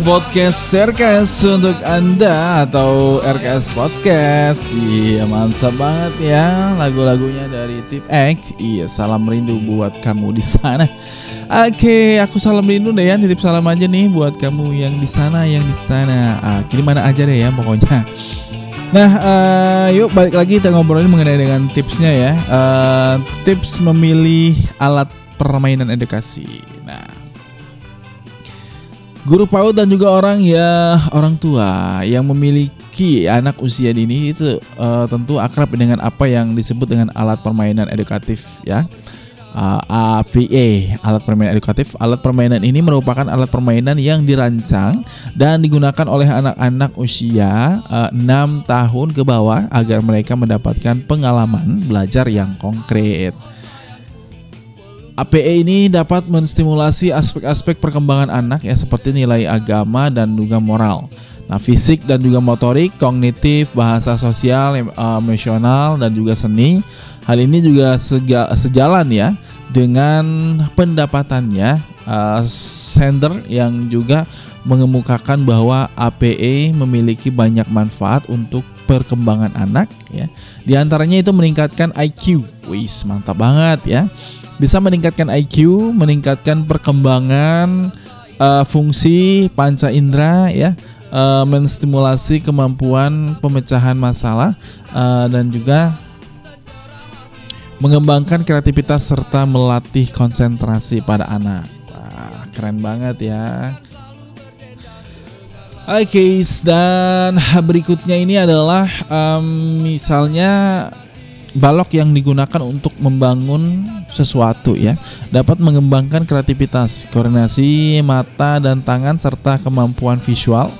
Podcast RKS untuk Anda Atau RKS Podcast. Iya mantap banget ya Lagu-lagunya dari Tip X. Iya salam rindu buat kamu di sana. Oke aku salam rindu deh ya Titip salam aja nih buat kamu yang di sana Yang di sana. Ah, Kini mana aja deh ya pokoknya. Nah, eh, yuk balik lagi kita ngobrolin mengenai dengan tipsnya ya. Eh, tips memilih alat permainan edukasi. Nah, guru PAUD dan juga orang ya orang tua yang memiliki anak usia dini itu eh, tentu akrab dengan apa yang disebut dengan alat permainan edukatif ya. Uh, APE, alat permainan edukatif. Alat permainan ini merupakan alat permainan yang dirancang dan digunakan oleh anak-anak usia uh, 6 tahun ke bawah agar mereka mendapatkan pengalaman belajar yang konkret. APE ini dapat menstimulasi aspek-aspek perkembangan anak ya seperti nilai agama dan juga moral. Nah, fisik dan juga motorik, kognitif, bahasa sosial, eh, emosional dan juga seni. Hal ini juga sejalan ya dengan pendapatannya eh, Sender yang juga mengemukakan bahwa APE memiliki banyak manfaat untuk perkembangan anak ya. Di antaranya itu meningkatkan IQ. Wis, mantap banget ya. Bisa meningkatkan IQ, meningkatkan perkembangan eh, fungsi panca indera ya, eh, menstimulasi kemampuan pemecahan masalah eh, dan juga mengembangkan kreativitas serta melatih konsentrasi pada anak. Wah, keren banget ya. Oke, dan [laughs] berikutnya ini adalah em, misalnya balok yang digunakan untuk membangun sesuatu ya dapat mengembangkan kreativitas, koordinasi mata dan tangan serta kemampuan visual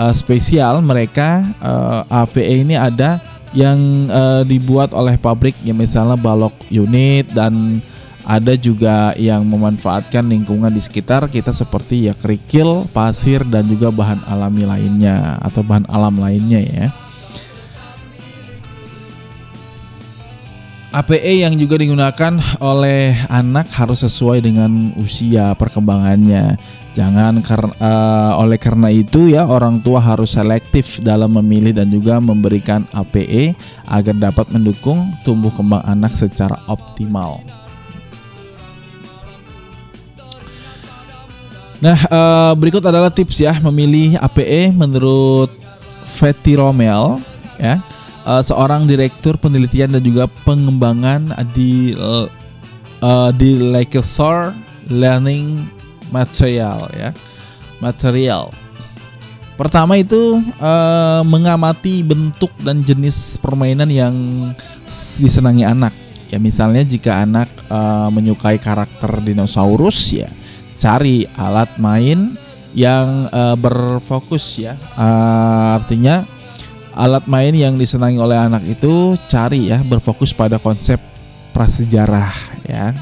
Eh, spesial mereka eh, APE ini ada yang eh, dibuat oleh pabrik ya misalnya balok unit dan ada juga yang memanfaatkan lingkungan di sekitar kita seperti ya kerikil, pasir dan juga bahan alami lainnya atau bahan alam lainnya ya. APE yang juga digunakan oleh anak harus sesuai dengan usia perkembangannya. Jangan kar- eh, oleh karena itu ya orang tua harus selektif dalam memilih dan juga memberikan APE agar dapat mendukung tumbuh kembang anak secara optimal. Nah, eh, berikut adalah tips ya memilih APE menurut Fatty Rommel ya. Eh, seorang direktur penelitian dan juga pengembangan di eh, di Lakeshore Learning Material ya. Material. Pertama itu eh, mengamati bentuk dan jenis permainan yang disenangi anak. Ya misalnya jika anak eh, menyukai karakter dinosaurus ya cari alat main yang eh, berfokus ya. Eh, artinya alat main yang disenangi oleh anak itu cari ya berfokus pada konsep prasejarah ya.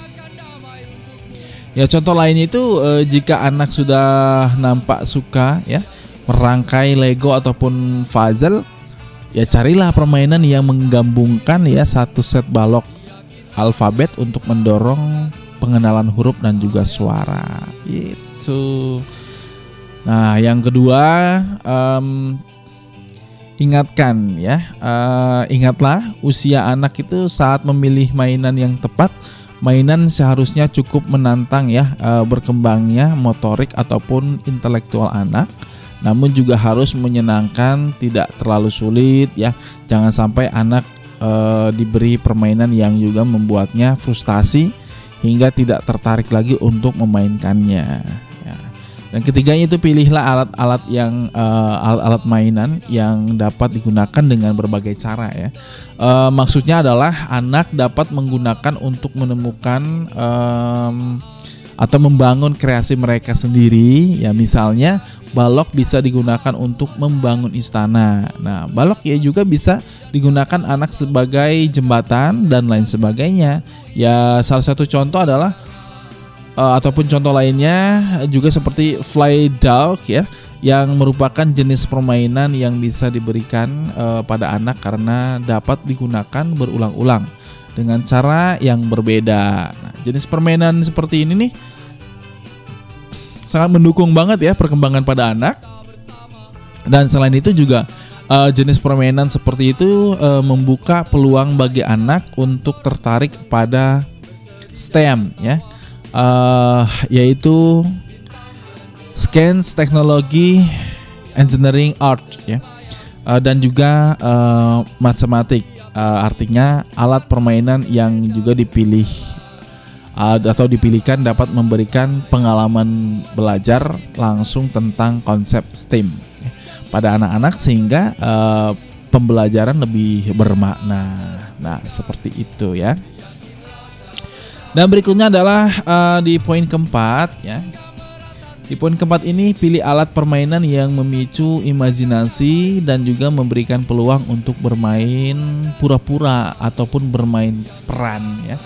Ya contoh lain itu eh, jika anak sudah nampak suka ya merangkai Lego ataupun puzzle ya carilah permainan yang menggabungkan ya satu set balok alfabet untuk mendorong pengenalan huruf dan juga suara itu. Nah yang kedua em, ingatkan ya eh, ingatlah usia anak itu saat memilih mainan yang tepat mainan seharusnya cukup menantang ya eh, berkembangnya motorik ataupun intelektual anak namun juga harus menyenangkan tidak terlalu sulit ya jangan sampai anak eh, diberi permainan yang juga membuatnya frustasi hingga tidak tertarik lagi untuk memainkannya ya. Dan ketiganya itu pilihlah alat-alat yang eh, alat-alat mainan yang dapat digunakan dengan berbagai cara ya. Eh, maksudnya adalah anak dapat menggunakan untuk menemukan em, atau membangun kreasi mereka sendiri. Ya misalnya balok bisa digunakan untuk membangun istana. Nah balok ya juga bisa digunakan anak sebagai jembatan dan lain sebagainya. Ya salah satu contoh adalah eh, ataupun contoh lainnya juga seperti fly dog ya yang merupakan jenis permainan yang bisa diberikan eh, pada anak karena dapat digunakan berulang-ulang dengan cara yang berbeda. Nah, jenis permainan seperti ini nih sangat mendukung banget ya perkembangan pada anak. Dan selain itu juga eh, jenis permainan seperti itu eh, membuka peluang bagi anak untuk tertarik pada STEM ya. Eh, yaitu Science, Teknologi, Engineering, Art ya. Eh, dan juga eh, matematik. Eh, artinya alat permainan yang juga dipilih uh, atau dipilihkan dapat memberikan pengalaman belajar langsung tentang konsep STEM ya, pada anak-anak sehingga uh, pembelajaran lebih bermakna. Nah, seperti itu ya. Dan berikutnya adalah uh, di poin keempat ya. Di poin keempat ini pilih alat permainan yang memicu imajinasi dan juga memberikan peluang untuk bermain pura-pura ataupun bermain peran ya.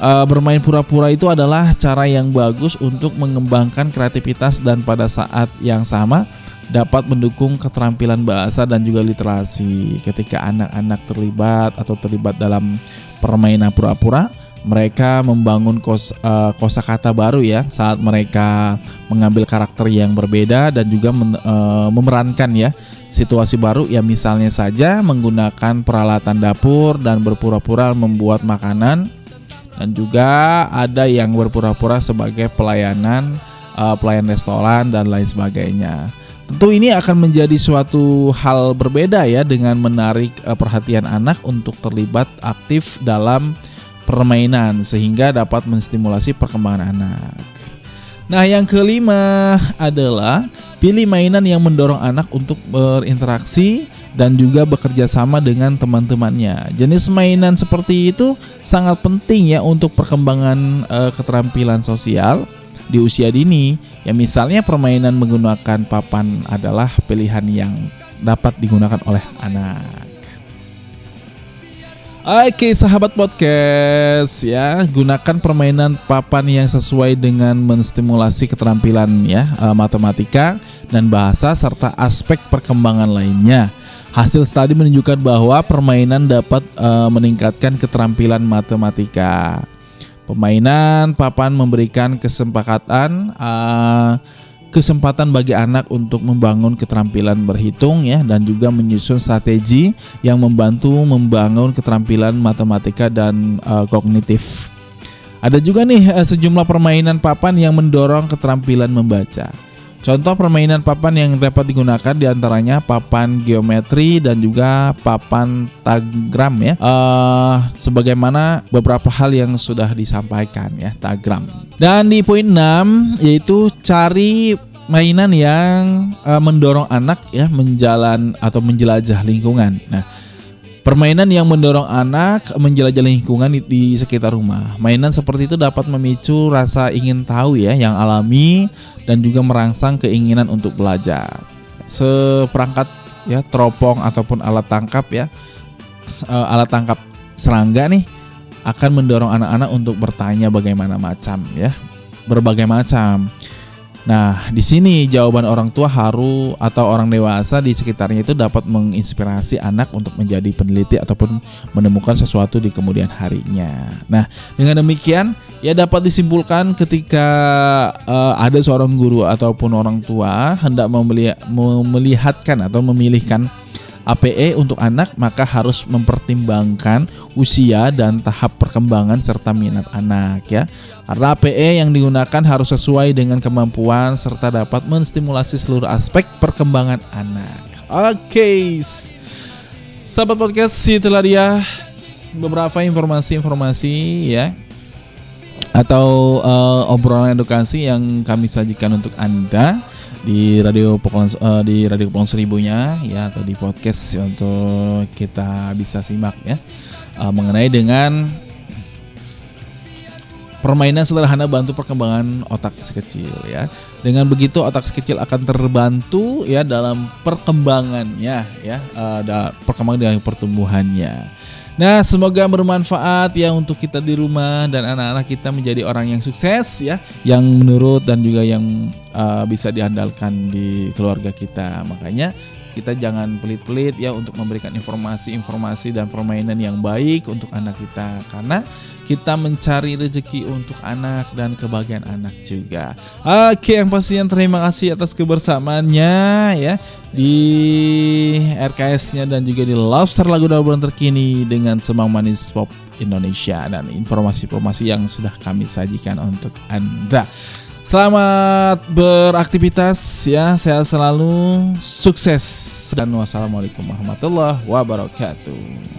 Uh, bermain pura-pura itu adalah cara yang bagus untuk mengembangkan kreativitas dan pada saat yang sama dapat mendukung keterampilan bahasa dan juga literasi. Ketika anak-anak terlibat atau terlibat dalam permainan pura-pura, mereka membangun kos uh, kosakata baru ya saat mereka mengambil karakter yang berbeda dan juga men- uh, memerankan ya situasi baru ya misalnya saja menggunakan peralatan dapur dan berpura-pura membuat makanan dan juga ada yang berpura-pura sebagai pelayanan uh, pelayan restoran dan lain sebagainya. Tentu ini akan menjadi suatu hal berbeda ya dengan menarik uh, perhatian anak untuk terlibat aktif dalam permainan sehingga dapat menstimulasi perkembangan anak. Nah, yang kelima adalah pilih mainan yang mendorong anak untuk berinteraksi dan juga bekerja sama dengan teman-temannya. Jenis mainan seperti itu sangat penting ya untuk perkembangan eh, keterampilan sosial di usia dini. Ya misalnya permainan menggunakan papan adalah pilihan yang dapat digunakan oleh anak. Oke sahabat podcast ya gunakan permainan papan yang sesuai dengan menstimulasi keterampilan ya eh, matematika dan bahasa serta aspek perkembangan lainnya. Hasil studi menunjukkan bahwa permainan dapat eh, meningkatkan keterampilan matematika. Permainan papan memberikan kesempatan eh, kesempatan bagi anak untuk membangun keterampilan berhitung ya dan juga menyusun strategi yang membantu membangun keterampilan matematika dan uh, kognitif. Ada juga nih eh, sejumlah permainan papan yang mendorong keterampilan membaca. Contoh permainan papan yang dapat digunakan di antaranya papan geometri dan juga papan tagram ya. Eh, sebagaimana beberapa hal yang sudah disampaikan ya tagram. Dan di poin 6 yaitu cari mainan yang eh, mendorong anak ya menjalan atau menjelajah lingkungan. Nah, Permainan yang mendorong anak menjelajah lingkungan di, di sekitar rumah. Mainan seperti itu dapat memicu rasa ingin tahu ya yang alami dan juga merangsang keinginan untuk belajar. Seperangkat ya teropong ataupun alat tangkap ya eh, alat tangkap serangga nih akan mendorong anak-anak untuk bertanya bagaimana macam ya berbagai macam. Nah, di sini jawaban orang tua harus atau orang dewasa di sekitarnya itu dapat menginspirasi anak untuk menjadi peneliti ataupun menemukan sesuatu di kemudian harinya. Nah, dengan demikian ya dapat disimpulkan ketika eh, ada seorang guru ataupun orang tua hendak memeli- melihatkan atau memilihkan APE untuk anak maka harus mempertimbangkan usia dan tahap perkembangan serta minat anak ya. Karena APE yang digunakan harus sesuai dengan kemampuan serta dapat menstimulasi seluruh aspek perkembangan anak. Oke. Sahabat podcast itulah dia beberapa informasi-informasi ya atau eh, obrolan edukasi yang kami sajikan untuk Anda di radio Kepulauan eh, di radio Kepulauan Seribunya ya atau di podcast untuk kita bisa simak ya eh, mengenai dengan permainan sederhana bantu perkembangan otak si kecil ya. Dengan begitu otak si kecil akan terbantu ya dalam perkembangannya ya, eh, da- perkembangan dengan pertumbuhannya. Nah, semoga bermanfaat ya untuk kita di rumah dan anak-anak kita menjadi orang yang sukses ya, yang menurut dan juga yang eh, bisa diandalkan di keluarga kita. Makanya kita jangan pelit-pelit ya untuk memberikan informasi-informasi dan permainan yang baik untuk anak kita karena kita mencari rezeki untuk anak dan kebahagiaan anak juga. Oke, yang pastinya terima kasih atas kebersamaannya ya di RKS-nya dan juga di Lobster Lagu Obrolan terkini dengan Semang Manis Pop Indonesia dan informasi-informasi yang sudah kami sajikan untuk Anda. Selamat beraktivitas ya, sehat selalu, sukses. Dan wassalamualaikum warahmatullahi wabarakatuh.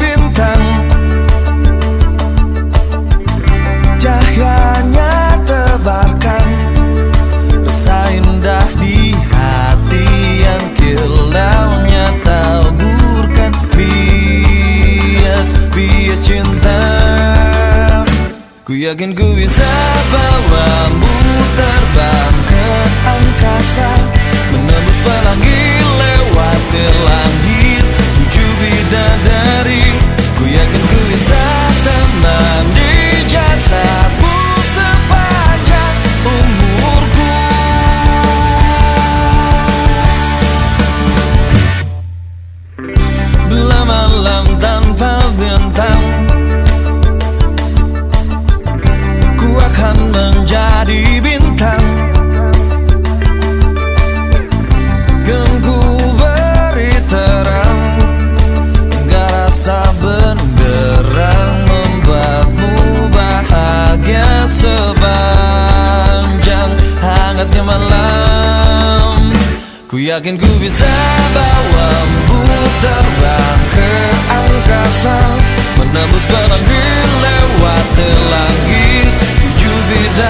Bintang. Cahayanya tebarkan Ku yakin ku bisa bawamu terbang ke angkasa Menembus pelangi lewati langit Tujuh bidadari Tujuh